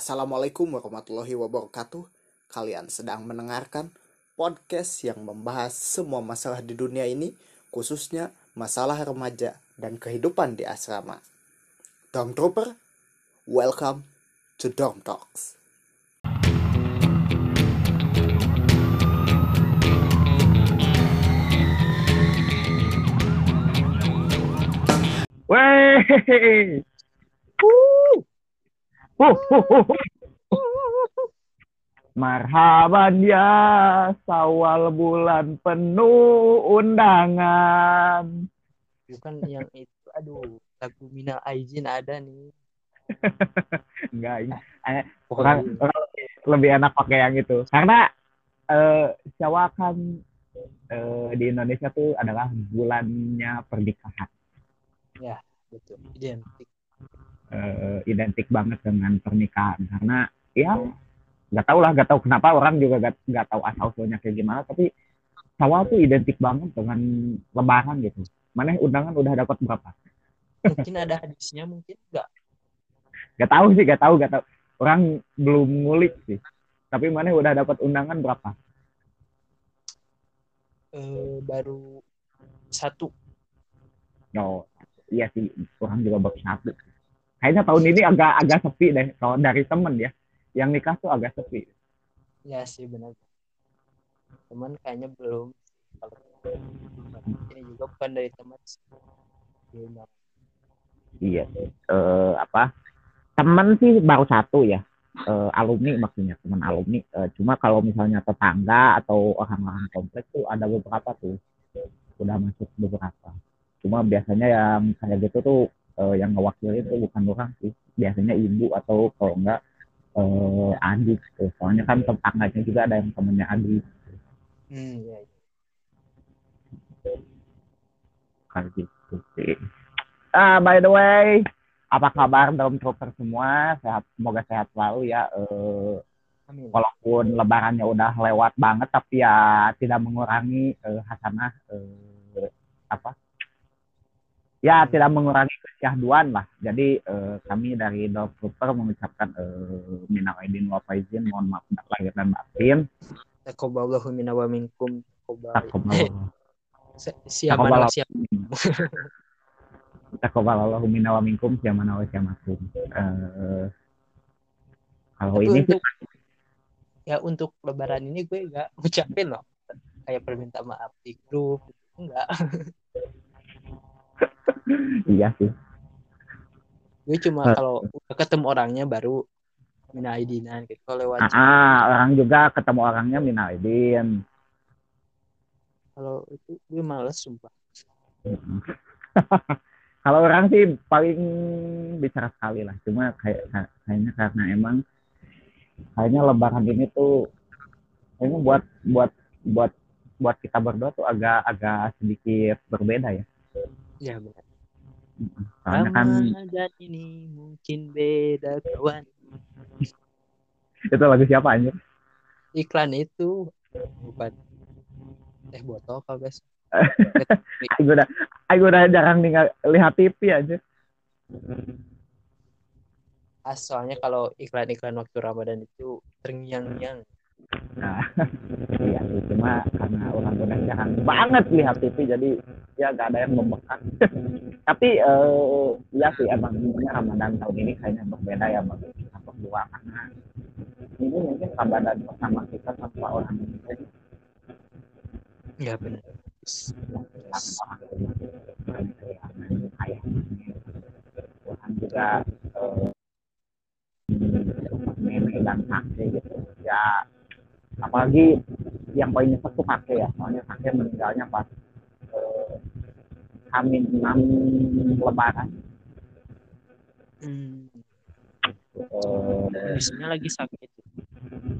Assalamualaikum warahmatullahi wabarakatuh. Kalian sedang mendengarkan podcast yang membahas semua masalah di dunia ini, khususnya masalah remaja dan kehidupan di asrama. Dorm Trooper, welcome to Dorm Talks. Wey. Marhaban ya sawal bulan penuh undangan. Bukan yang itu. Aduh, lagu Mina Aizin ada nih. Enggak, ini eh, orang, orang lebih enak pakai yang itu. Karena eh, Jawa kan eh, di Indonesia tuh adalah bulannya pernikahan. Ya, betul. Identik. Eh, identik banget dengan pernikahan karena ya nggak tahu lah nggak tahu kenapa orang juga nggak nggak tahu asal usulnya kayak gimana tapi Jawa tuh identik banget dengan Lebaran gitu. Mana undangan udah dapat berapa? Mungkin ada hadisnya, mungkin enggak. Gak tahu sih, gak tahu, gak tahu. Orang belum ngulik sih. Tapi mana udah dapat undangan berapa? Eh, baru satu. No, iya sih, orang juga baru satu. Kayaknya tahun ini agak agak sepi deh. Kalau dari temen ya, yang nikah tuh agak sepi. Ya sih benar. Teman kayaknya belum. Kalau ini juga bukan dari teman. Iya. Eh, apa? Temen sih baru satu ya. Eh, alumni maksudnya teman alumni. Eh, cuma kalau misalnya tetangga atau orang-orang kompleks tuh ada beberapa tuh udah masuk beberapa. Cuma biasanya yang kayak gitu tuh eh, yang ngewakilin tuh bukan orang sih. Biasanya ibu atau kalau enggak eh, adik. Tuh. Soalnya kan tetangganya juga ada yang temennya adik. Hmm, ya, ya. Kayak gitu sih. Ah, by the way, apa kabar dalam trooper semua? Sehat, semoga sehat selalu ya. Amin. walaupun lebarannya udah lewat banget tapi ya tidak mengurangi eh, hasanah eh, apa ya tidak mengurangi kesyahduan lah jadi eh, kami dari Dol Trooper mengucapkan eh, minal aidin wal faizin mohon maaf lahir dan batin. Taqabbalallahu minna wa minkum. Si- Siapa siapa? Taqabbalallahu minna wa minkum siamana wa siamakum Eh, kalau Tapi ini sih untuk ya untuk lebaran ini gue nggak ucapin loh. Kayak perminta maaf di grup enggak iya sih. Gue cuma Eh. kalau udah ketemu orangnya baru mina aidinan gitu. Kalau lewat Ah, ah, orang juga ketemu orangnya minal aidin kalau itu gue males sumpah. Kalau orang sih paling bicara sekali lah. Cuma kayak kayaknya karena emang kayaknya lebaran ini tuh kayaknya buat buat buat buat kita berdua tuh agak agak sedikit berbeda ya. Ya benar soalnya kan Ramadan ini mungkin beda kawan. Itu lagu siapa anjir iklan itu. Bukan. Teh botol kalau guys. Aku udah aku udah jarang tinggal lihat TV aja. Ah, soalnya kalau iklan-iklan waktu Ramadan itu terngiang-ngiang nah sih. cuma karena orang udah jarang banget lihat TV jadi ya gak ada yang membekas. Tapi eh ya sih emang Ramadan tahun ini kayaknya berbeda ya bagi kita berdua karena ini mungkin Ramadan pertama kita tanpa orang Indonesia ya benar. Orang juga eh, nenek dan kakek gitu. Ya apalagi yang paling nyesek tuh kakek ya. Soalnya kakek meninggalnya pas eh, Hamin enam Lebaran. Hmm, eh, lagi sakit.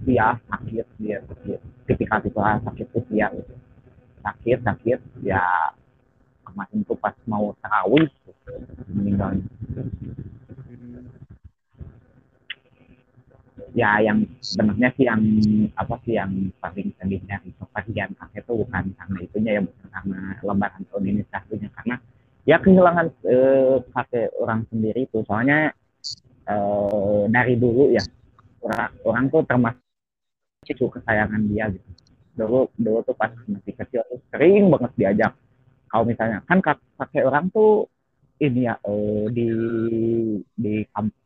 Dia sakit dia sakit. Tipikal tipikal sakit usia gitu. sakit sakit ya kemarin tuh pas mau tarawih meninggalnya Hmm, ya yang sebenarnya sih yang apa sih yang paling sedih dari kepergian kakek itu bukan karena itunya ya bukan karena lebaran tahun ini satunya. Karena ya kehilangan eh, kakek orang sendiri itu. Soalnya eh, dari dulu ya orang, orang tuh termasuk cucu kesayangan dia gitu. Dulu dulu tuh pas masih kecil tuh sering banget diajak. Kalau misalnya kan kak- kakek orang tuh ini ya eh, di di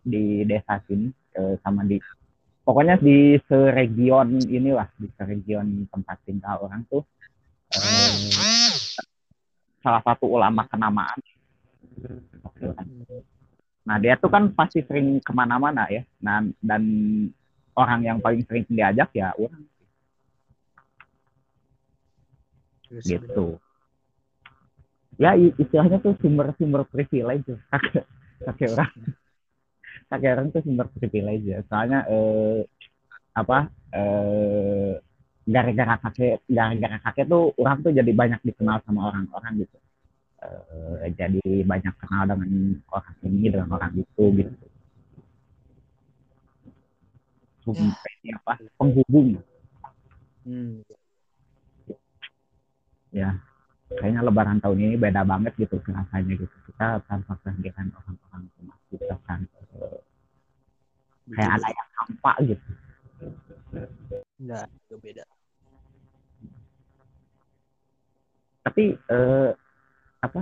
di desa sini eh, sama di pokoknya di seregion inilah di seregion tempat tinggal orang tuh eh, salah satu ulama kenamaan Nah dia tuh kan pasti sering ke mana-mana ya. Nah dan orang yang paling sering diajak ya orang gitu. Ya istilahnya tuh sumber-sumber privilege kakek kakek orang. Orang tuh sumber privilege ya. Soalnya eh, apa eh, gara-gara kakek gara-gara kakek tuh orang tuh jadi banyak dikenal sama orang-orang gitu. Eh, jadi banyak kenal dengan orang ini dengan orang itu gitu. Sumber ini apa penghubung Hmm, ya kayaknya lebaran tahun ini beda banget gitu rasanya gitu. Kita tanpa kehadiran orang-orang rumah kita kan kayak ada yang hampa gitu. Enggak, agak beda. tapi eh, apa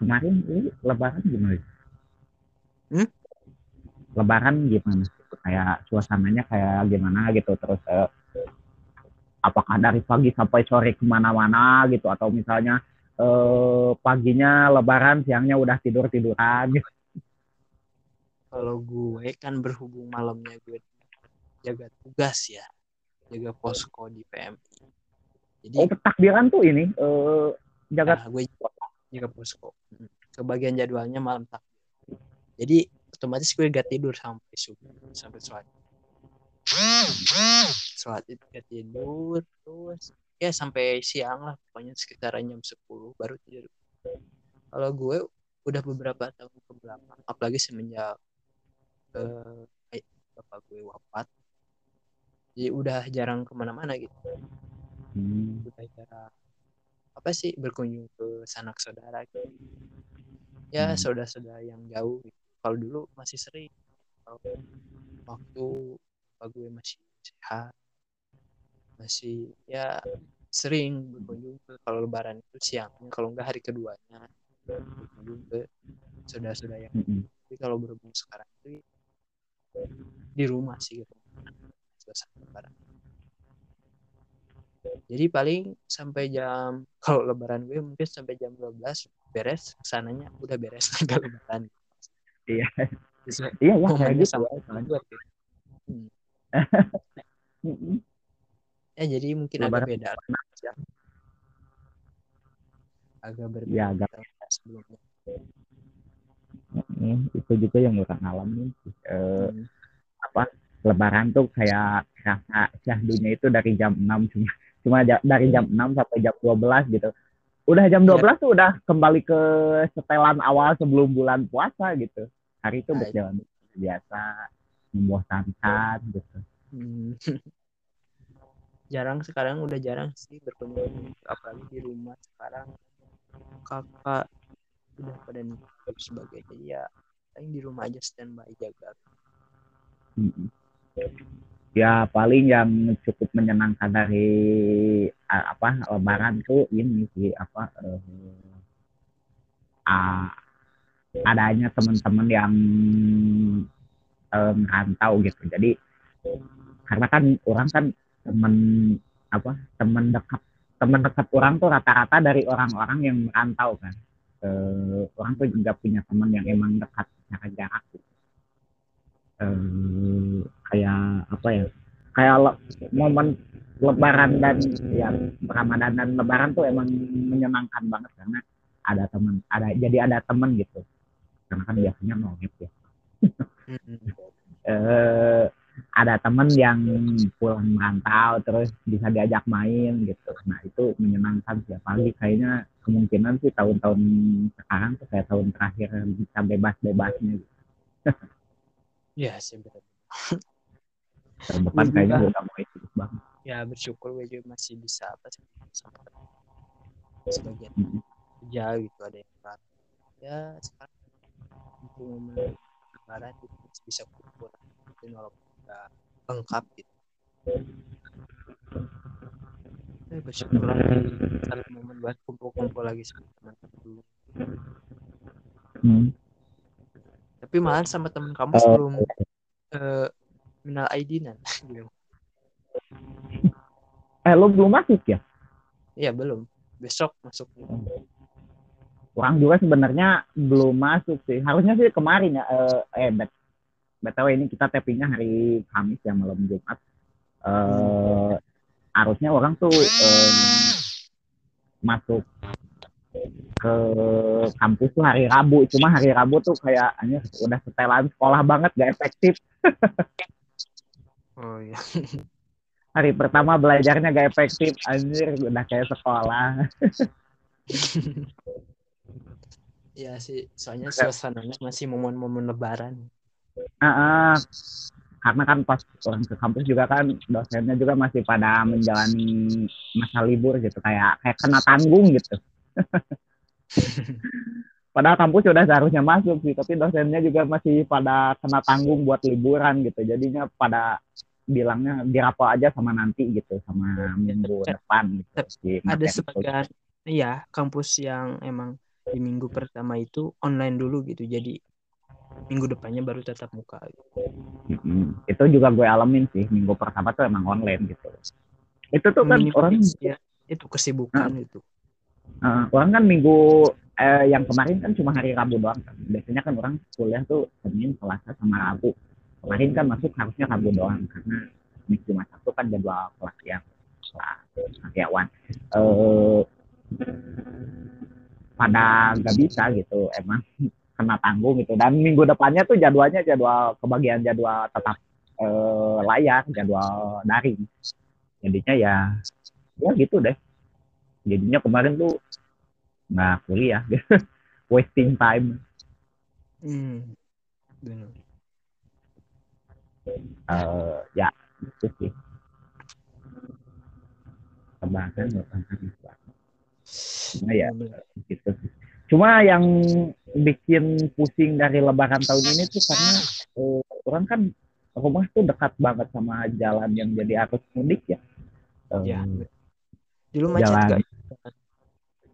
kemarin ini lebaran gimana? Hmm? lebaran gimana? Kayak suasananya kayak gimana gitu terus eh, apakah dari pagi sampai sore ke mana-mana gitu atau misalnya eh, paginya lebaran siangnya udah tidur tiduran gitu Kalau gue kan berhubung malamnya gue jaga tugas ya, jaga posko di PMI. Jadi oh takbiran tuh ini eh, jaga nah, gue jaga posko. Kebagian jadwalnya malam tak. Jadi otomatis gue gak tidur sampai subuh, sampai sholat. Sholat itu gak tidur terus ya sampai siang lah pokoknya sekitaran jam 10 baru tidur. Kalau gue udah beberapa tahun ke belakang, apalagi semenjak eh, bapak gue wafat, jadi udah jarang ke mana-mana gitu. Hmm, udah jarang apa sih berkunjung ke sanak saudara gitu. ya Hmm. saudara-saudara yang jauh gitu. kalau dulu masih sering kalau waktu bapak gue masih sehat masih ya sering berkunjung ke kalau lebaran itu siangnya kalau enggak hari keduanya berkunjung ke saudara-saudara yang tapi kalau berhubung sekarang itu di rumah sih gitu suasana lebaran jadi paling sampai jam kalau lebaran gue mungkin sampai jam 12 beres ke sananya udah beres tanggal lebaran Iya. Iya ya kayak momennya gitu sama ya, soalnya. buat gitu. Mm-mm. Ya jadi mungkin Lebaran agak beda ya. agak berbeda ya agak sebelumnya itu juga yang orang alamin sih. Eh, Hmm. apa lebaran tuh kayak rasa syahdunya itu dari jam 6 cuma cuma dari jam 6 sampai jam 12 gitu. Udah jam Iya. 12 tuh udah kembali ke setelan awal sebelum bulan puasa gitu. Hari itu Nah, berjalan biasa, membosankan gitu. Hmm. jarang sekarang udah jarang sih berkunjung apalagi di rumah sekarang kakak udah pada nikah dan sebagainya ya paling di rumah aja standby jaga Mm-mm. Ya paling yang cukup menyenangkan dari apa lebaran tuh ini sih apa eh, a- adanya teman-teman yang eh, merantau gitu. Jadi karena kan orang kan teman apa teman dekat teman dekat orang tuh rata-rata dari orang-orang yang merantau kan. Eh, orang tuh juga punya teman yang emang dekat secara jarak gitu. Eh, kayak apa ya kayak le- momen lebaran dan ya ramadan dan lebaran tuh emang menyenangkan banget karena ada teman ada jadi ada teman gitu karena kan biasanya nongep ya eh ada teman yang pulang merantau terus bisa diajak main gitu. Nah itu menyenangkan sih apalagi kayaknya kemungkinan sih tahun-tahun sekarang tuh kayak tahun terakhir bisa bebas-bebasnya gitu. ya sih betul. Tahun depan kayaknya udah mulai sibuk banget. Ya bersyukur gue juga masih bisa apa sih sebagian Mm. kerja gitu ada yang kan ya sekarang untuk momen lebaran bisa kumpul. Walaupun nggak lengkap gitu saya bersyukur lah satu momen buat kumpul-kumpul lagi sama teman-teman dulu Hmm. tapi malah sama teman kamu sebelum eh minal aidinan Eh, lo belum masuk ya? iya belum besok masuk Orang juga sebenarnya belum masuk sih. Harusnya sih kemarin ya. Eh, eh bet, btw ini kita tappingnya hari Kamis ya malam Jumat. Eh, harusnya orang tuh eh, masuk ke kampus tuh hari Rabu. Cuma hari Rabu tuh kayak anjir, udah setelan sekolah banget gak efektif. oh iya Hari pertama belajarnya gak efektif. Anjir udah kayak sekolah. Iya sih soalnya suasananya masih momen-momen lebaran Ah. karena kan pas orang ke kampus juga kan dosennya juga masih pada menjalani masa libur gitu kayak kayak kena tanggung gitu. Padahal kampus sudah seharusnya masuk sih, tapi dosennya juga masih pada kena tanggung buat liburan gitu. Jadinya pada bilangnya dirapel aja sama nanti gitu, sama minggu depan gitu. Ada sebagian iya kampus yang emang di minggu pertama itu online dulu gitu jadi minggu depannya baru tatap muka gitu. Mm-mm. Itu juga gue alamin sih, minggu pertama tuh emang online gitu. Itu tuh kan Minim- orang ya, itu kesibukan itu Uh, orang kan minggu eh, yang kemarin kan cuma hari Rabu doang. kan. Biasanya kan orang kuliah tuh Senin, Selasa, sama Rabu. Kemarin kan masuk harusnya Rabu doang karena minggu cuma satu kan jadwal kelas yang karyawan. Eh, pada nggak bisa gitu, emang kena tanggung gitu. Dan minggu depannya tuh jadwalnya jadwal kebagian jadwal tetap eh, layar, jadwal daring. Jadinya ya ya gitu deh jadinya kemarin tuh nggak kuliah wasting time hmm. Eh ya itu sih kebanyakan Cuma ya gitu sih. Cuma yang bikin pusing dari lebaran tahun ini tuh karena eh, orang kan rumah tuh dekat banget sama jalan yang jadi arus mudik ya. Ya dulu macet jalan gak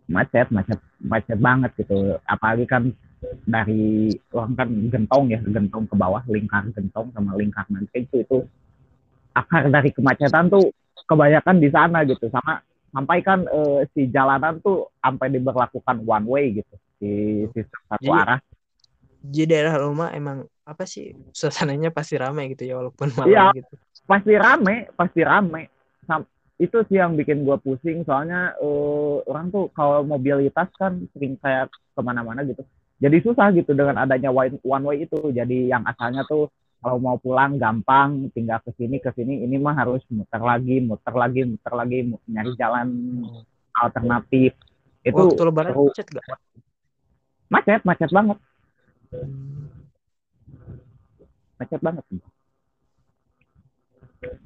macet macet macet banget gitu. Apalagi kan dari orang kan gentong ya gentong ke bawah lingkar gentong sama lingkar nanti itu itu akar dari kemacetan tuh kebanyakan di sana gitu. Sama sampai kan eh, si jalanan tuh sampai diberlakukan one way gitu di sistem satu Jadi- arah. di daerah rumah emang apa sih suasananya pasti ramai gitu ya walaupun malam Iya. gitu. pasti rame pasti rame. Sam- itu sih yang bikin gua pusing soalnya eh, orang tuh kalau mobilitas kan sering kayak ke mana-mana gitu. Jadi susah gitu dengan adanya one, one way itu. Jadi yang asalnya tuh kalau mau pulang gampang tinggal ke sini ke sini. Ini mah harus muter lagi muter lagi muter lagi nyari jalan alternatif. Itu waktu lebaran seru. macet gak macet macet banget. Macet banget.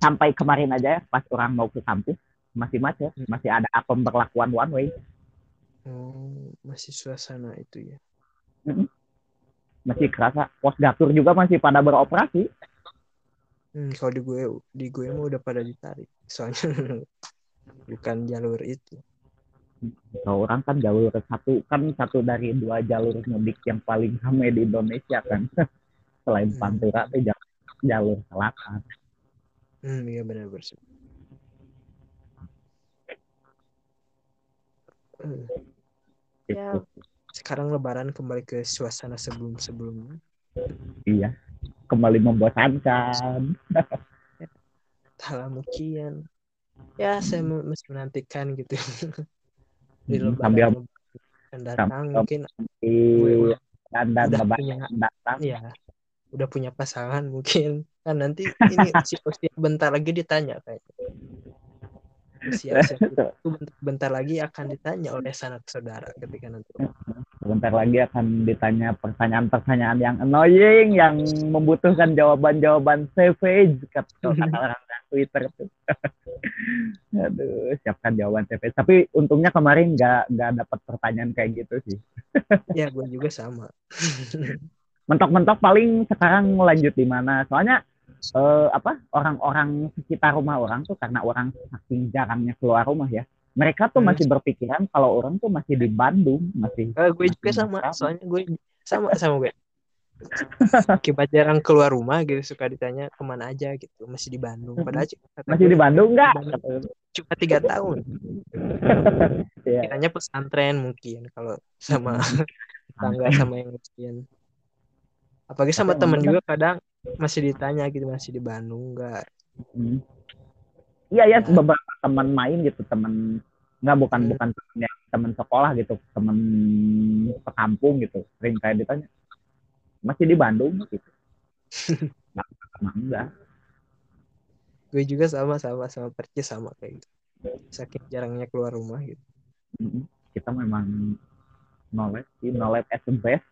Sampai kemarin aja ya pas orang mau ke kampus masih macet. Masih ada pemberlakuan one way. Oh masih suasana itu ya masih kerasa. Pos gatur juga masih pada beroperasi. Hmm, kalau di gue di gue mah udah pada ditarik. Soalnya bukan jalur itu. Kalau orang kan jalur satu kan satu dari dua jalur mudik yang paling ramai di Indonesia kan. Selain Hmm. Pantura itu jalur, jalur selatan. Hmm iya benar benar Eh, Ya. Sekarang lebaran kembali ke suasana sebelum sebelumnya iya kembali membosankan Tala mungkin. Ya saya masih menantikan gitu. Di Hmm, lebaran sambil akan datang sambil- mungkin di dan udah punya datang. ya udah punya pasangan mungkin. Kan nanti ini usia bentar lagi ditanya kayak usia itu bentar, bentar lagi akan ditanya oleh sanak saudara ketika nanti sebentar lagi akan ditanya pertanyaan-pertanyaan yang annoying yang membutuhkan jawaban-jawaban savage kata orang Twitter tuh. Aduh, siapkan jawaban savage. Tapi untungnya kemarin nggak nggak dapat pertanyaan kayak gitu sih. ya gue juga sama Mentok-mentok paling sekarang lanjut di mana? Soalnya eh, apa orang-orang sekitar rumah orang tuh karena orang saking jarangnya keluar rumah ya mereka tuh Hmm. masih berpikiran kalau orang tuh masih di Bandung masih Eh, gue juga masih sama, di Serang. soalnya gue sama sama gue. Akibat jarang keluar rumah gitu suka ditanya ke mana aja gitu masih di Bandung padahal masih gue di Bandung nggak cuma tiga tahun Iya. kiranya pesantren mungkin kalau sama tetangga sama yang mungkin apalagi sama temen juga kadang masih ditanya gitu masih di Bandung enggak Hmm. Iya ya Nah. beberapa teman main gitu teman nggak bukan Hmm. bukan temen yang teman sekolah gitu teman sekampung gitu sering kayak ditanya masih di Bandung? gitu. Nah, enggak gue juga sama sama sama percis sama kayak gitu. Saking jarangnya keluar rumah gitu. Mm, kita memang knowledge knowledge as the best.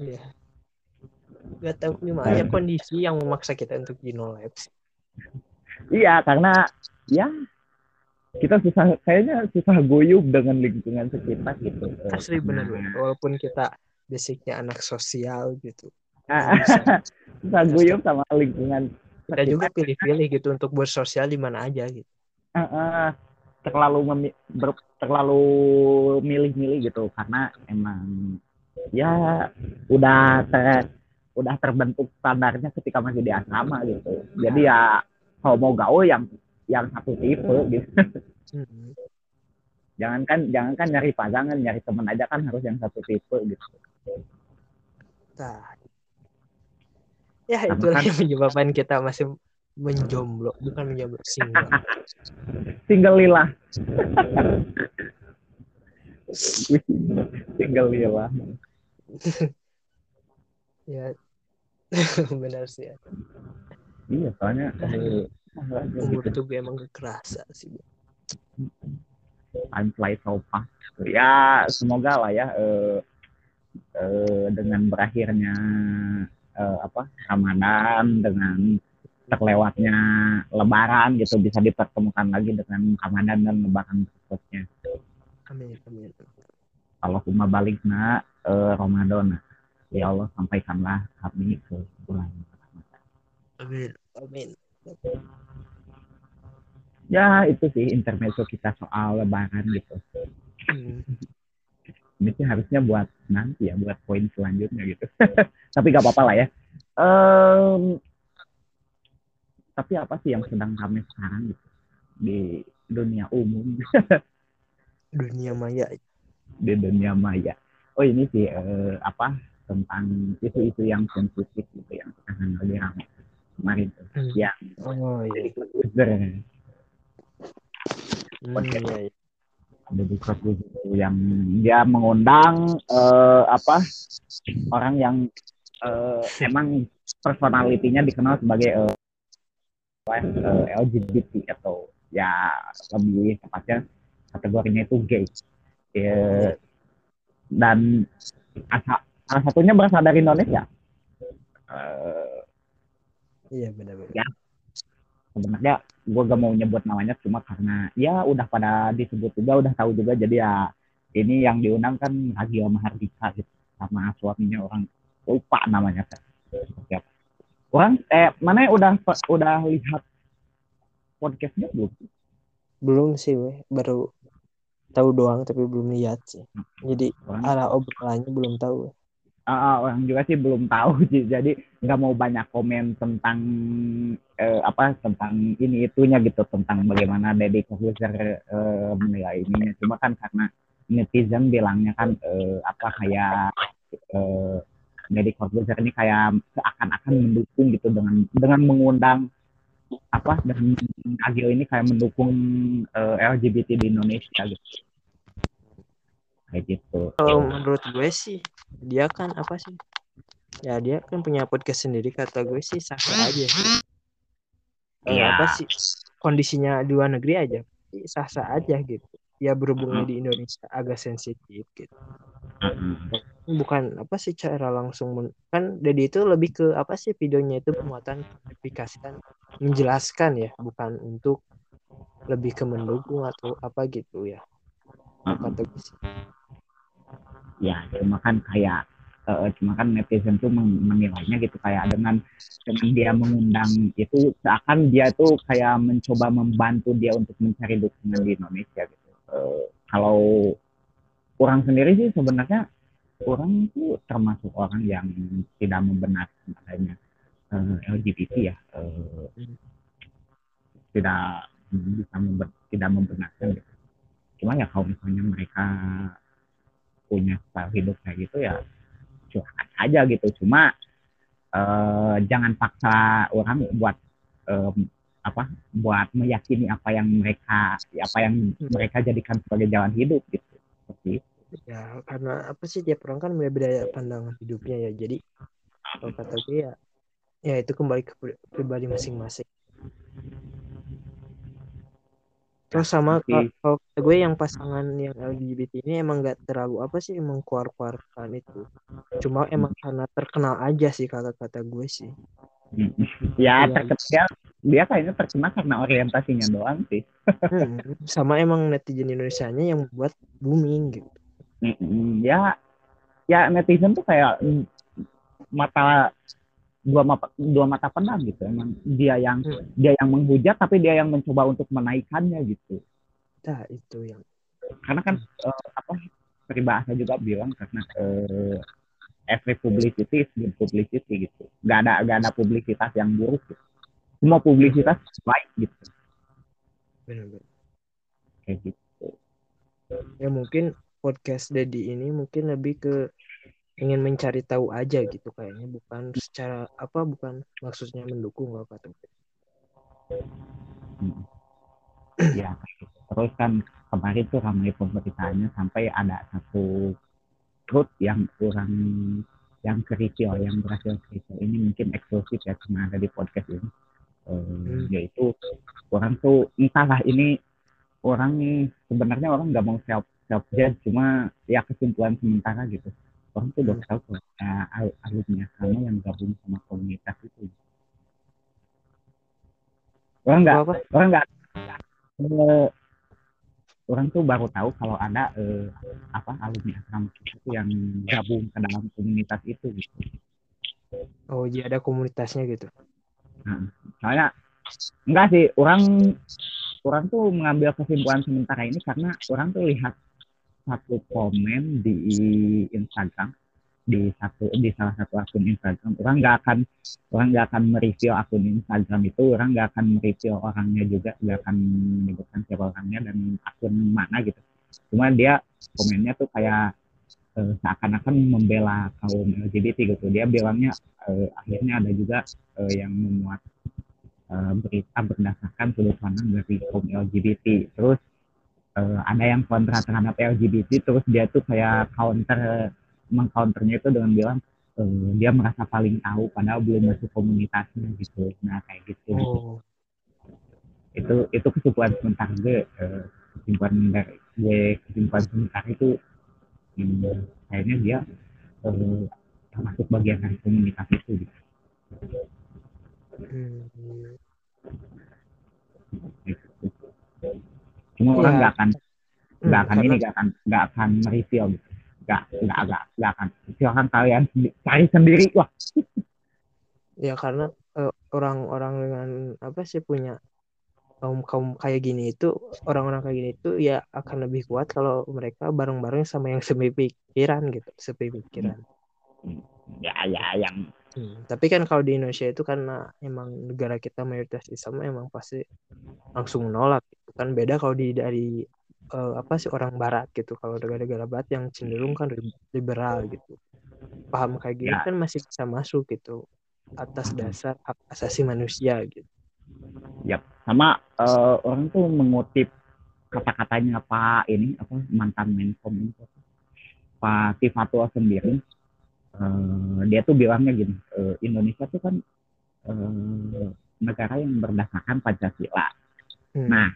Iya Gak tahu gimana ya kondisi yang memaksa kita untuk di no labs iya karena ya kita susah kayaknya susah guyup dengan lingkungan sekitar gitu. Asli bener walaupun kita basicnya anak sosial gitu. Ah, susah. guyup sama lingkungan kita juga pilih-pilih gitu untuk bersosial di mana aja gitu. Eh, eh, terlalu memi- ber- terlalu milih-milih gitu karena emang ya udah ter udah terbentuk standarnya ketika masih di asrama gitu. Jadi ya kalau mau gaul yang yang satu tipe gitu. Hmm. jangan kan jangan kan nyari pasangan nyari temen aja kan harus yang satu tipe gitu. Nah. ya itulah kan- yang menyebabkan kita masih menjomblo bukan menjomblo single. Single lila. Single lila ya benar sih ya. iya soalnya eh, umur gitu. tuh gue emang gak kerasa sih time flies so fast. Ya semoga lah ya eh, eh, dengan berakhirnya eh, apa Ramadan dengan terlewatnya Lebaran gitu bisa dipertemukan lagi dengan Ramadan dan Lebaran berikutnya. amin amin Allahumma balikna eh, Ramadan. Ya Allah sampaikanlah kami ke bulan Ramadan. amin. Amin. Ya itu sih intermezzo kita soal Lebaran gitu. Hmm. ini sih harusnya buat nanti ya buat poin selanjutnya gitu. Tapi gak apa-apa lah ya. Em, tapi apa sih yang sedang ramai sekarang gitu? Di dunia umum. Dunia maya. Di dunia maya. Oh ini sih eh, apa tentang isu-isu yang sensitif gitu yang sekarang lagi ramai kemarin tuh. Hmm. ya. Oh iya. Jadi Corbuzier Hmm, iya, iya. Corbuzier yang dia mengundang eh, apa orang yang eh, emang personalitinya dikenal sebagai eh, apa, eh, LGBT atau ya lebih tepatnya kategorinya itu gay. Eh, dan asa- salah satunya berasal dari Indonesia. Eh, iya benar benar. Ya. sebenarnya gue gak mau nyebut namanya cuma karena ya udah pada disebut juga udah tahu juga. Jadi ya ini yang diundang kan Ragio Mahardika gitu sama suaminya orang. Lupa namanya kan orang eh mana udah udah lihat podcastnya belum? Belum sih weh. Baru tahu doang tapi belum lihat sih. Jadi orang arah obrolannya belum tahu ah, orang juga sih belum tahu sih. jadi nggak mau banyak komen tentang eh, apa tentang ini itunya gitu tentang bagaimana Deddy Corbuzier eh, menilai ininya cuma kan karena netizen bilangnya kan eh, apa kayak eh, Deddy ini kayak seakan-akan mendukung gitu dengan dengan mengundang apa dan Agil ini kayak mendukung eh, LGBT di Indonesia gitu kayak gitu. Kalau menurut gue sih dia kan apa sih? Ya dia kan punya podcast sendiri kata gue sih sah aja sih. Iya. apa sih? Kondisinya di luar negeri aja sah sah aja gitu. Ya berhubungnya di Indonesia agak sensitif gitu. Mm-mm. bukan apa sih cara langsung men- kan Dedi itu lebih ke apa sih videonya itu penguatan klarifikasikan menjelaskan ya bukan untuk lebih ke mendukung atau apa gitu ya. Kata gue sih ya cuma kan kayak uh, cuma kan netizen tuh menilainya gitu kayak dengan dengan dia mengundang itu seakan dia tuh kayak mencoba membantu dia untuk mencari dukungan di Indonesia gitu uh, kalau orang sendiri sih sebenarnya orang tuh termasuk orang yang tidak membenarkan adanya uh, LGBT ya uh, tidak bisa member, tidak membenarkan gitu. Cuma ya kalau misalnya mereka punya style hidup kayak gitu ya silahkan aja gitu. Cuma uh, jangan paksa orang buat um, apa buat meyakini apa yang mereka apa yang mereka jadikan sebagai jalan hidup gitu. Seperti itu. Ya karena apa sih tiap orang kan berbeda pandangan hidupnya ya. Jadi kalau kata gue ya ya itu kembali ke pribadi masing-masing terus sama kalau kata gue yang pasangan yang LGBT ini emang gak terlalu apa sih emang keluar-keluarkan itu. Cuma emang karena terkenal aja sih kata-kata gue sih. Ya, ya terkenal. Dia kayaknya terkenal karena orientasinya doang sih. Hmm, sama emang netizen Indonesia nya yang membuat booming gitu. Ya ya netizen tuh kayak mata dua mata dua mata pedang gitu. Emang dia yang hmm. dia yang menghujat tapi dia yang mencoba untuk menaikkannya gitu. Nah itu yang karena kan uh, apa peribahasa juga bilang karena uh, every publicity is good publicity gitu. Gak ada gak ada publisitas yang buruk gitu. semua publisitas baik gitu. Benar-benar kayak gitu. Ya mungkin podcast Dedi ini mungkin lebih ke ingin mencari tahu aja gitu kayaknya bukan secara apa bukan maksudnya mendukung apa tuh ya terus kan kemarin tuh ramai pemberitaannya sampai ada satu truth yang kurang yang kritikal yang berhasil kritikal ini mungkin eksklusif ya cuma ada di podcast ini. Hmm. yaitu orang tuh entahlah ini orang nih sebenarnya orang nggak mau self self judge cuma ya kesimpulan sementara gitu orang tuh udah tahu kalau uh, alumni asrama yang gabung sama komunitas itu. Orang nggak orang nggak uh, orang tuh baru tahu kalau ada uh, apa alumni asrama itu yang gabung ke dalam komunitas itu gitu. Oh iya ada komunitasnya gitu? Nah, soalnya enggak sih orang orang tuh mengambil kesimpulan sementara ini karena orang tuh lihat satu komen di Instagram di satu di salah satu akun Instagram. Orang nggak akan orang nggak akan mereview akun Instagram itu. Orang nggak akan mereview orangnya juga. Nggak akan menyebutkan siapa orangnya dan akun mana gitu. Cuma dia komennya tuh kayak uh, seakan-akan membela kaum LGBT gitu. Dia bilangnya uh, akhirnya ada juga uh, yang memuat uh, berita berdasarkan sudut pandang dari kaum LGBT terus uh, ada yang kontra terhadap LGBT terus dia tuh kayak counter mengcounternya itu dengan bilang uh, dia merasa paling tahu padahal belum masuk komunitasnya gitu nah kayak gitu oh. itu itu kesimpulan sementara gue uh, kesimpulan dari gue kesimpulan sementara itu hmm, kayaknya dia uh, termasuk bagian dari komunitas itu gitu. Hmm. Gitu cuma orang iya. nggak akan nggak akan ini nggak akan nggak akan mereview gitu nggak nggak nggak nggak akan silahkan kalian cari sendiri wah ya karena uh, orang-orang dengan apa sih punya kaum kaum kayak gini itu orang-orang kayak gini itu ya akan lebih kuat kalau mereka bareng-bareng sama yang pikiran gitu pikiran hmm. ya ya yang Hmm, tapi kan kalau di Indonesia itu karena emang negara kita mayoritas Islam emang pasti langsung nolak. Kan beda kalau di dari uh, apa sih orang Barat gitu kalau negara-negara Barat yang cenderung kan liberal gitu paham kayak gini ya. kan masih bisa masuk gitu atas dasar hak asasi manusia gitu. Ya, sama uh, orang tuh mengutip kata-katanya Pak ini apa mantan Menkom Pak Tifatul sendiri uh, dia tuh bilangnya gini uh, Indonesia tuh kan uh, negara yang berdasarkan Pancasila. Hmm. Nah,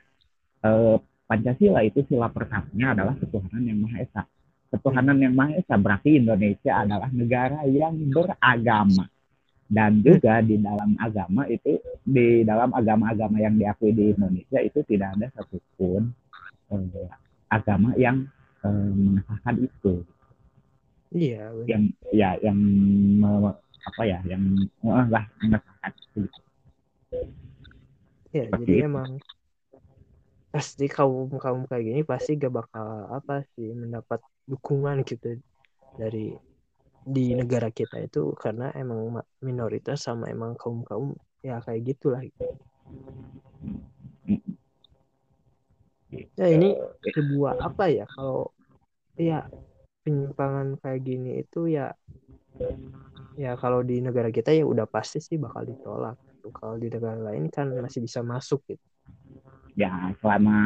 uh, Pancasila itu sila pertamanya adalah ketuhanan yang maha esa. Ketuhanan yang maha esa berarti Indonesia adalah negara yang beragama. Dan juga di dalam agama itu di dalam agama-agama yang diakui di Indonesia itu tidak ada satupun uh, agama yang uh, mengesahkan itu Iya, benar. yang ya yang me- apa ya yang eh, lah mengesahkan. Iya, Seperti jadi itu. emang pasti kaum kaum kayak gini pasti gak bakal apa sih mendapat dukungan gitu dari di negara kita itu karena emang ma- minoritas sama emang kaum kaum ya kayak gitulah gitu. Ya ini sebuah apa ya kalau ya penyimpangan kayak gini itu ya ya kalau di negara kita ya udah pasti sih bakal ditolak. Kalau di negara lain kan masih bisa masuk gitu. Ya selama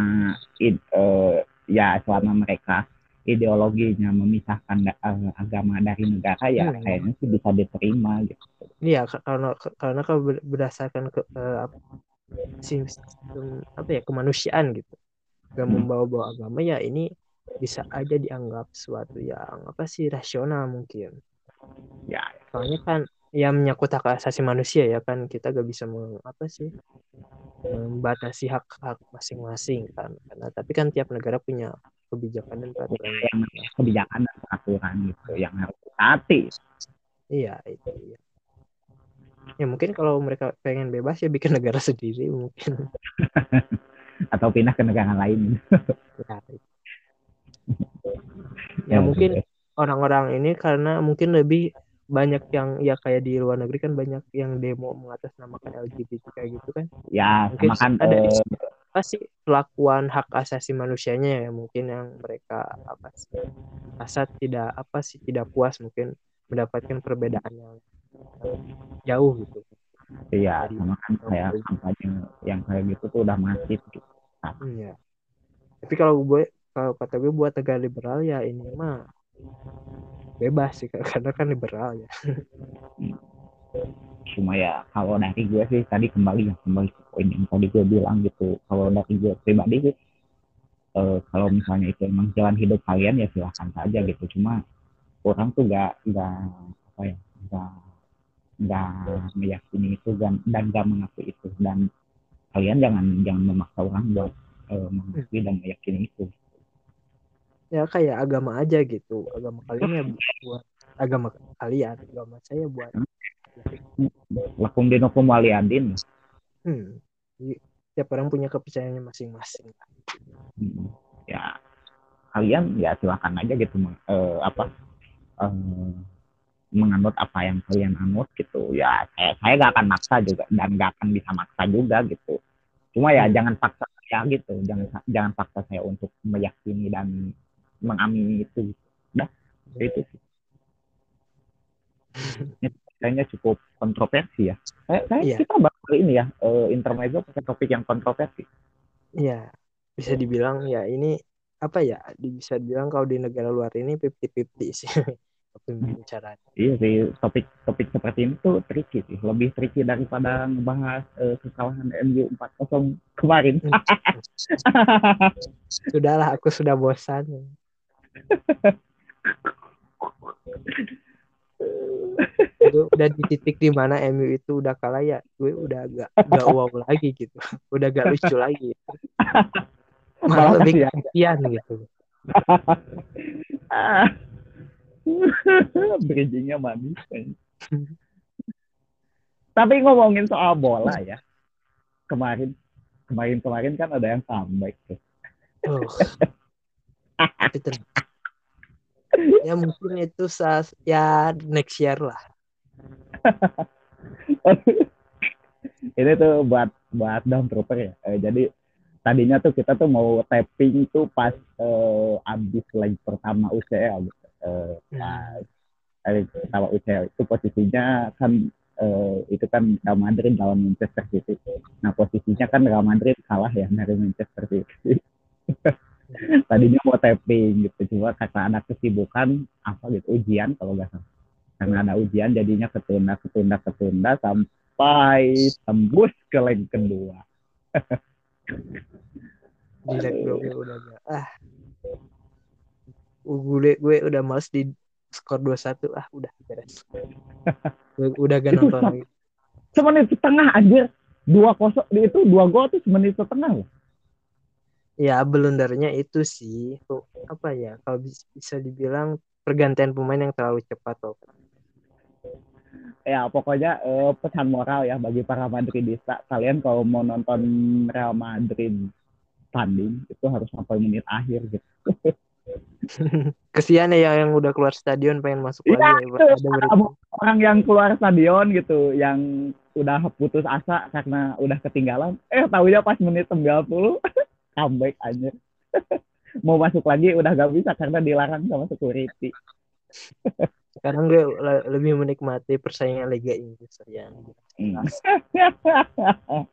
id- eh, ya selama mereka ideologinya memisahkan da- eh, agama dari negara ya Hmm. kayaknya sih bisa diterima gitu Iya, ka- karena ka- karena kalau ber- berdasarkan ke apa, sistem apa ya kemanusiaan gitu, gak Hmm. membawa-bawa agama ya ini bisa aja dianggap suatu yang apa sih rasional mungkin. ya Soalnya kan ya menyangkut hak asasi manusia ya kan kita gak bisa meng, apa sih membatasi hak-hak masing-masing kan. Karena tapi kan tiap negara punya kebijakan dan peraturan. yang kebijakan dan peraturan gitu yang harus ditaati Iya itu ya. Ya mungkin kalau mereka pengen bebas ya bikin negara sendiri mungkin. atau pindah ke negara lain Ya, ya mungkin orang-orang ini karena mungkin lebih banyak yang ya kayak di luar negeri kan banyak yang demo mengatasnamakan LGBT kayak gitu kan. Ya mungkin sama kan ada isu apa sih pelakuan hak asasi manusianya ya mungkin yang mereka apa sih rasa tidak apa sih tidak puas mungkin mendapatkan perbedaan yang jauh gitu. Iya sama kan kayak kampanye yang kayak gitu tuh udah masif gitu. Iya. Tapi kalau gue kalau kata gue buat negara liberal ya ini mah bebas sih karena kan liberal ya. cuma ya kalau dari gue sih tadi kembali ya kembali ke poin yang tadi gue bilang gitu. Kalau dari gue pribadi sih eh, kalau misalnya itu emang jalan hidup kalian ya silahkan saja gitu. Cuma orang tuh gak gak apa ya gak gak meyakini itu dan dan gak mengakui itu. Dan kalian jangan jangan memaksa orang buat eh, mengakui dan meyakini itu Ya kayak agama aja gitu. Agama kalian ya buat agama kalian, agama saya buat lakum dinukum waliyadin hmm. Tiap orang punya kepercayaannya masing-masing. Hmm, ya kalian ya silakan aja gitu eh, apa eh, menganut apa yang kalian anut gitu ya saya saya gak akan maksa juga dan gak akan bisa maksa juga gitu cuma ya Hmm. jangan paksa saya gitu jangan jangan paksa saya untuk meyakini dan mengamini itu udah itu Ini kayaknya cukup kontroversi ya saya, saya Iya. kita baru kali ini ya eh, intermezzo pakai topik yang kontroversi Ya, bisa dibilang ya ini apa ya? Bisa dibilang kalau di negara luar ini 50-50 sih. Pembicaraan. Iya sih, topik-topik seperti ini tuh tricky sih. Lebih tricky daripada ngebahas eh, kekalahan MU 4-0 kemarin. Sudahlah, aku sudah bosan. Itu udah di titik di mana MU itu udah kalah ya gue udah gak gak wow lagi gitu udah gak lucu lagi malah lebih ya. kasihan gitu Bridgingnya manis. Tapi ngomongin soal bola ya. Kemarin kemarin-kemarin kan ada yang comeback tuh. oh. Ya mungkin itu saat ya next year lah ini tuh buat buat down trooper ya. Eh, jadi tadinya tuh kita tuh mau tapping tuh pas eh, abis leg pertama UCL gitu. Eh, pas leg pertama UCL itu posisinya kan eh, itu kan Real Madrid lawan Manchester City. Nah posisinya kan Real Madrid kalah ya dari Manchester City. tadinya mau tapping gitu cuma kata ada kesibukan apa gitu ujian kalau nggak salah. Karena ada ujian jadinya ketunda ketunda ketunda sampai tembus ke leg kedua. Di leg dua gue udah ah. Gue gue udah males di skor 2-1 ah udah beres. Gue udah gak nonton lagi. semenit setengah anjir. dua kosong itu dua gol tuh semenit setengah loh ya blundernya itu sih apa ya kalau bis- bisa dibilang pergantian pemain yang terlalu cepat tuh. ya pokoknya eh, pesan moral ya bagi para Madridista kalian kalau mau nonton Real Madrid tanding itu harus sampai menit akhir gitu Kesian ya yang udah keluar stadion pengen masuk Iya, lagi. itu. Ada berita. orang yang keluar stadion gitu yang udah putus asa karena udah ketinggalan eh tahunya pas menit 90 comeback aja mau masuk lagi udah gak bisa karena dilarang sama security Sekarang gue le- lebih menikmati persaingan Liga Inggris ya. Hmm.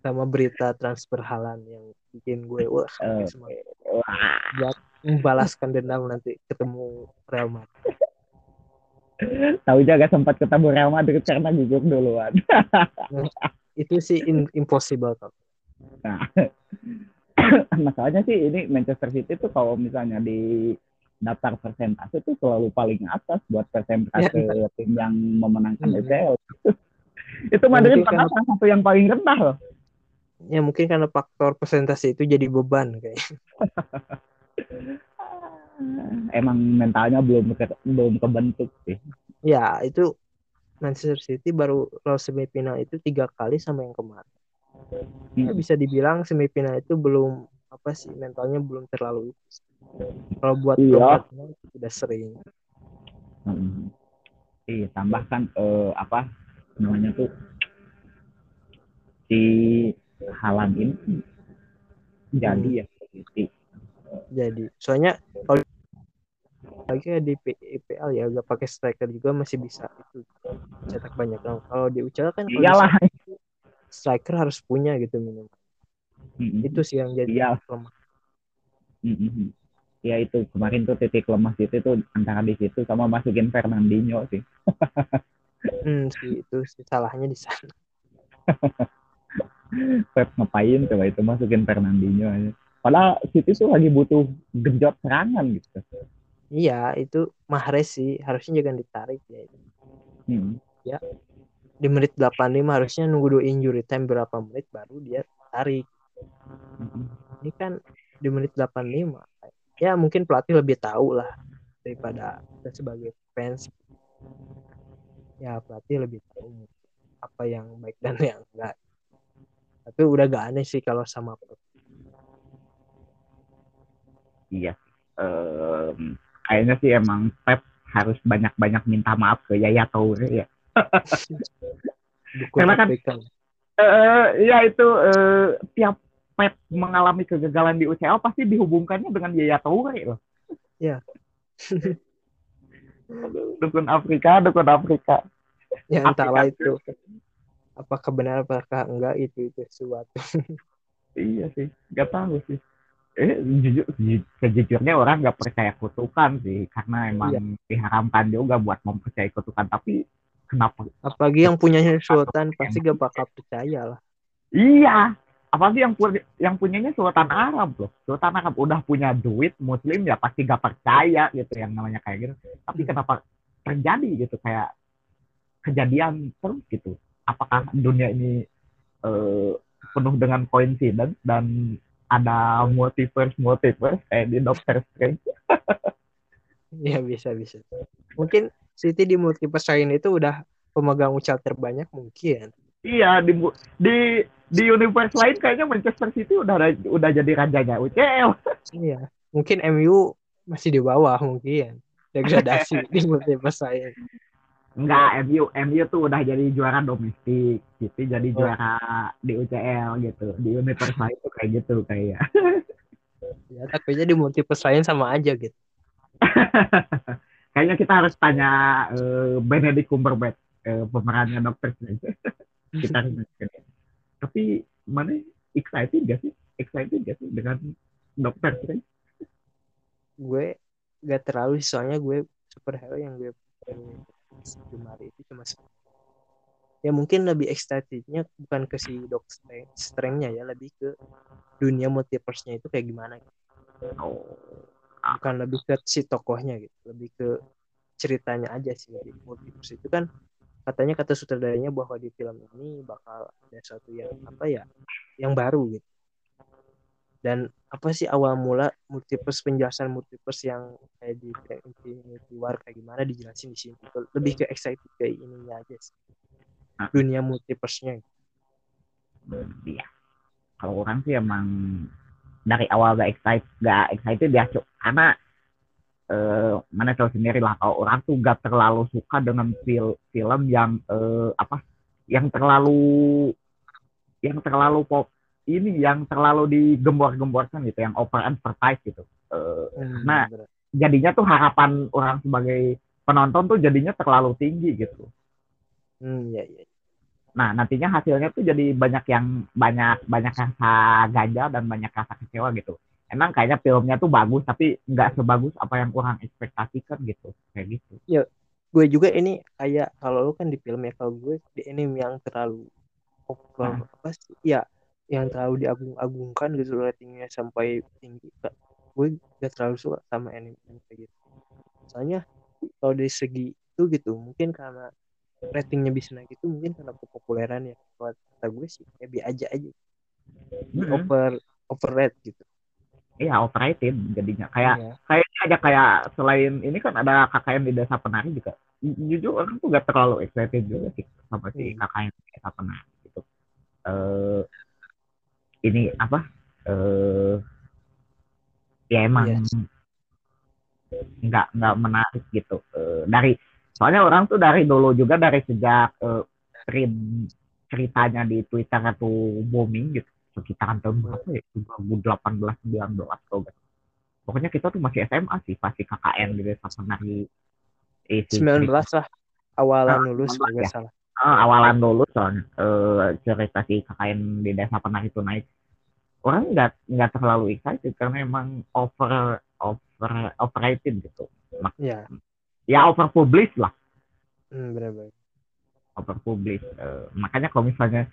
Sama berita transfer Halan yang bikin gue wah Wah, buat membalaskan dendam nanti ketemu Real Madrid. tahunya gak sempat ketemu Real Madrid karena gugur duluan Itu sih in- impossible kok. Nah, masalahnya sih ini Manchester City tuh kalau misalnya di daftar persentase tuh selalu paling atas buat persentase tim yang memenangkan Hmm. UCL. itu Madrid padahal salah satu yang paling rendah loh. Ya mungkin karena faktor presentasi itu jadi beban kayak. Emang mentalnya belum ke- belum kebentuk sih. Ya itu Manchester City baru lolos semifinal itu tiga kali sama yang kemarin. Ya, Hmm. bisa dibilang semifinal itu belum apa sih mentalnya belum terlalu itu. Kalau buat Iya. perempat final udah sering. Hmm. Iya, tambahkan eh, apa namanya tuh si Halan ini jadi ya City. Jadi soalnya kalau lagi di IPL ya gak pakai striker juga masih bisa itu cetak banyak gol. Kalau di UCL kan Iyalah. Striker harus punya gitu minimal. Hmm. Itu sih yang jadi Iya. lemah. Mm-mm. Ya itu kemarin tuh titik lemah City tuh antara di situ sama masukin Fernandinho sih. Hmm, sih itu sih salahnya di sana. Pep ngapain coba itu masukin Fernandinho aja. Padahal City tuh lagi butuh genjot serangan gitu. Iya, itu Mahrez sih harusnya jangan ditarik ya. Hmm. Di menit 85 harusnya nunggu dua injury time berapa menit baru dia tarik. Ini kan di menit 85. Ya mungkin pelatih lebih tahu lah daripada kita sebagai fans. Ya pelatih lebih tahu apa yang baik dan yang enggak. Tapi udah gak aneh sih kalau sama. Iya. Em, kayaknya sih emang Pep harus banyak-banyak minta maaf ke Yaya Toure ya. Karena kan-. Eh, ya itu eh, tiap Pep mengalami kegagalan di UCL pasti dihubungkannya dengan Yaya Toure loh. Iya. dukun Afrika, dukun Afrika. Ya entahlah Afrika. itu. Apakah benar apakah enggak itu itu sesuatu. Iya sih, nggak tahu sih. Eh, jujur, ju- sejujurnya orang nggak percaya kutukan sih, karena emang Iya. diharamkan juga buat mempercayai kutukan. Tapi kenapa? Apalagi yang punyanya Sultan pasti gak bakal percaya lah. Iya, apalagi yang pu- yang punyanya Sultan Arab loh. Sultan Arab udah punya duit, Muslim ya pasti gak percaya gitu yang namanya kayak gitu. Tapi kenapa terjadi gitu kayak kejadian terus gitu? Apakah dunia ini eh, penuh dengan coincidence dan ada multiverse multiverse kayak di Doctor Strange? Iya bisa bisa. Mungkin City di multiverse lain itu udah pemegang ucal terbanyak mungkin. Iya di di di universe lain kayaknya Manchester City udah udah jadi rajanya UCL. Iya. Mungkin MU masih di bawah mungkin. Degradasi di multiverse lain. Enggak, MU MU tuh udah jadi juara domestik, City jadi Oh. juara di UCL gitu. Di universe lain tuh kayak gitu kayak. Ya takutnya di multiverse lain sama aja gitu. Kayaknya kita harus tanya eh, Benedict Cumberbatch eh, pemerannya Doctor Strange. kita. Tapi mana excited gak sih? Excited gak sih dengan Doctor Strange? Gue gak terlalu soalnya gue superhero yang gue gemar itu cuma ya mungkin lebih excitednya bukan ke si Strange strength-nya ya lebih ke dunia multiverse-nya itu kayak gimana. Oh, bukan lebih ke si tokohnya gitu lebih ke ceritanya aja sih di multiverse. Itu kan katanya kata sutradaranya bahwa di film ini bakal ada sesuatu yang apa ya yang baru gitu. Dan apa sih awal mula multiverse penjelasan multiverse yang kayak di kayak Infinity War kayak gimana dijelasin di sini Gitu. lebih ke excited kayak ininya aja sih. Dunia multiverse-nya. Iya. Kalau orang sih emang dari awal gak excited, gak excited ya, Cuk. karena eh, mana tahu sendiri lah kalau orang tuh gak terlalu suka dengan fil film yang eh, apa, yang terlalu yang terlalu pop ini yang terlalu digembor-gemborkan gitu, yang over advertise gitu. Eh, Hmm, Nah, bener. jadinya tuh harapan orang sebagai penonton tuh jadinya terlalu tinggi gitu. hmm ya ya Nah, nantinya hasilnya tuh jadi banyak yang banyak banyak rasa ganja dan banyak rasa kecewa gitu. Emang kayaknya filmnya tuh bagus tapi nggak sebagus apa yang kurang ekspektasikan gitu. Kayak gitu. gue juga ini kayak kalau lu kan di film ya kalau gue di anime yang terlalu over Hmm. apa sih ya yang terlalu diagung-agungkan gitu ratingnya sampai tinggi gue gak terlalu suka sama anime kayak gitu soalnya kalau dari segi itu gitu mungkin karena ratingnya bisa naik itu mungkin karena kepopuleran ya kata gue sih ya bi aja aja Mm-mm. over overrate gitu Iya, overrated jadinya. Kayak Iya. kayaknya aja kayak selain ini kan ada KKN di Desa Penari juga. Ju- Jujur orang tuh gak terlalu excited juga sih sama si Hmm. KKN di Desa Penari gitu. Eh ini apa? Eh ya emang Yes. nggak nggak menarik gitu. Eh, dari soalnya orang tuh dari dulu juga dari sejak eh, stream ceritanya di Twitter itu booming gitu. Sekitaran tahun berapa ya? 2018 19 atau enggak pokoknya kita tuh masih SMA sih pasti KKN di desa penari eh, si 19 cerita- lah awalan Ah, lulus 19 kalau ya. salah. Ah, awalan dulu soalnya eh, cerita si KKN di desa penari itu naik. Orang nggak nggak terlalu excited karena emang over over overrated gitu. Ya ya over publish lah. Hmm, benar-benar over publish Eh, makanya kalau misalnya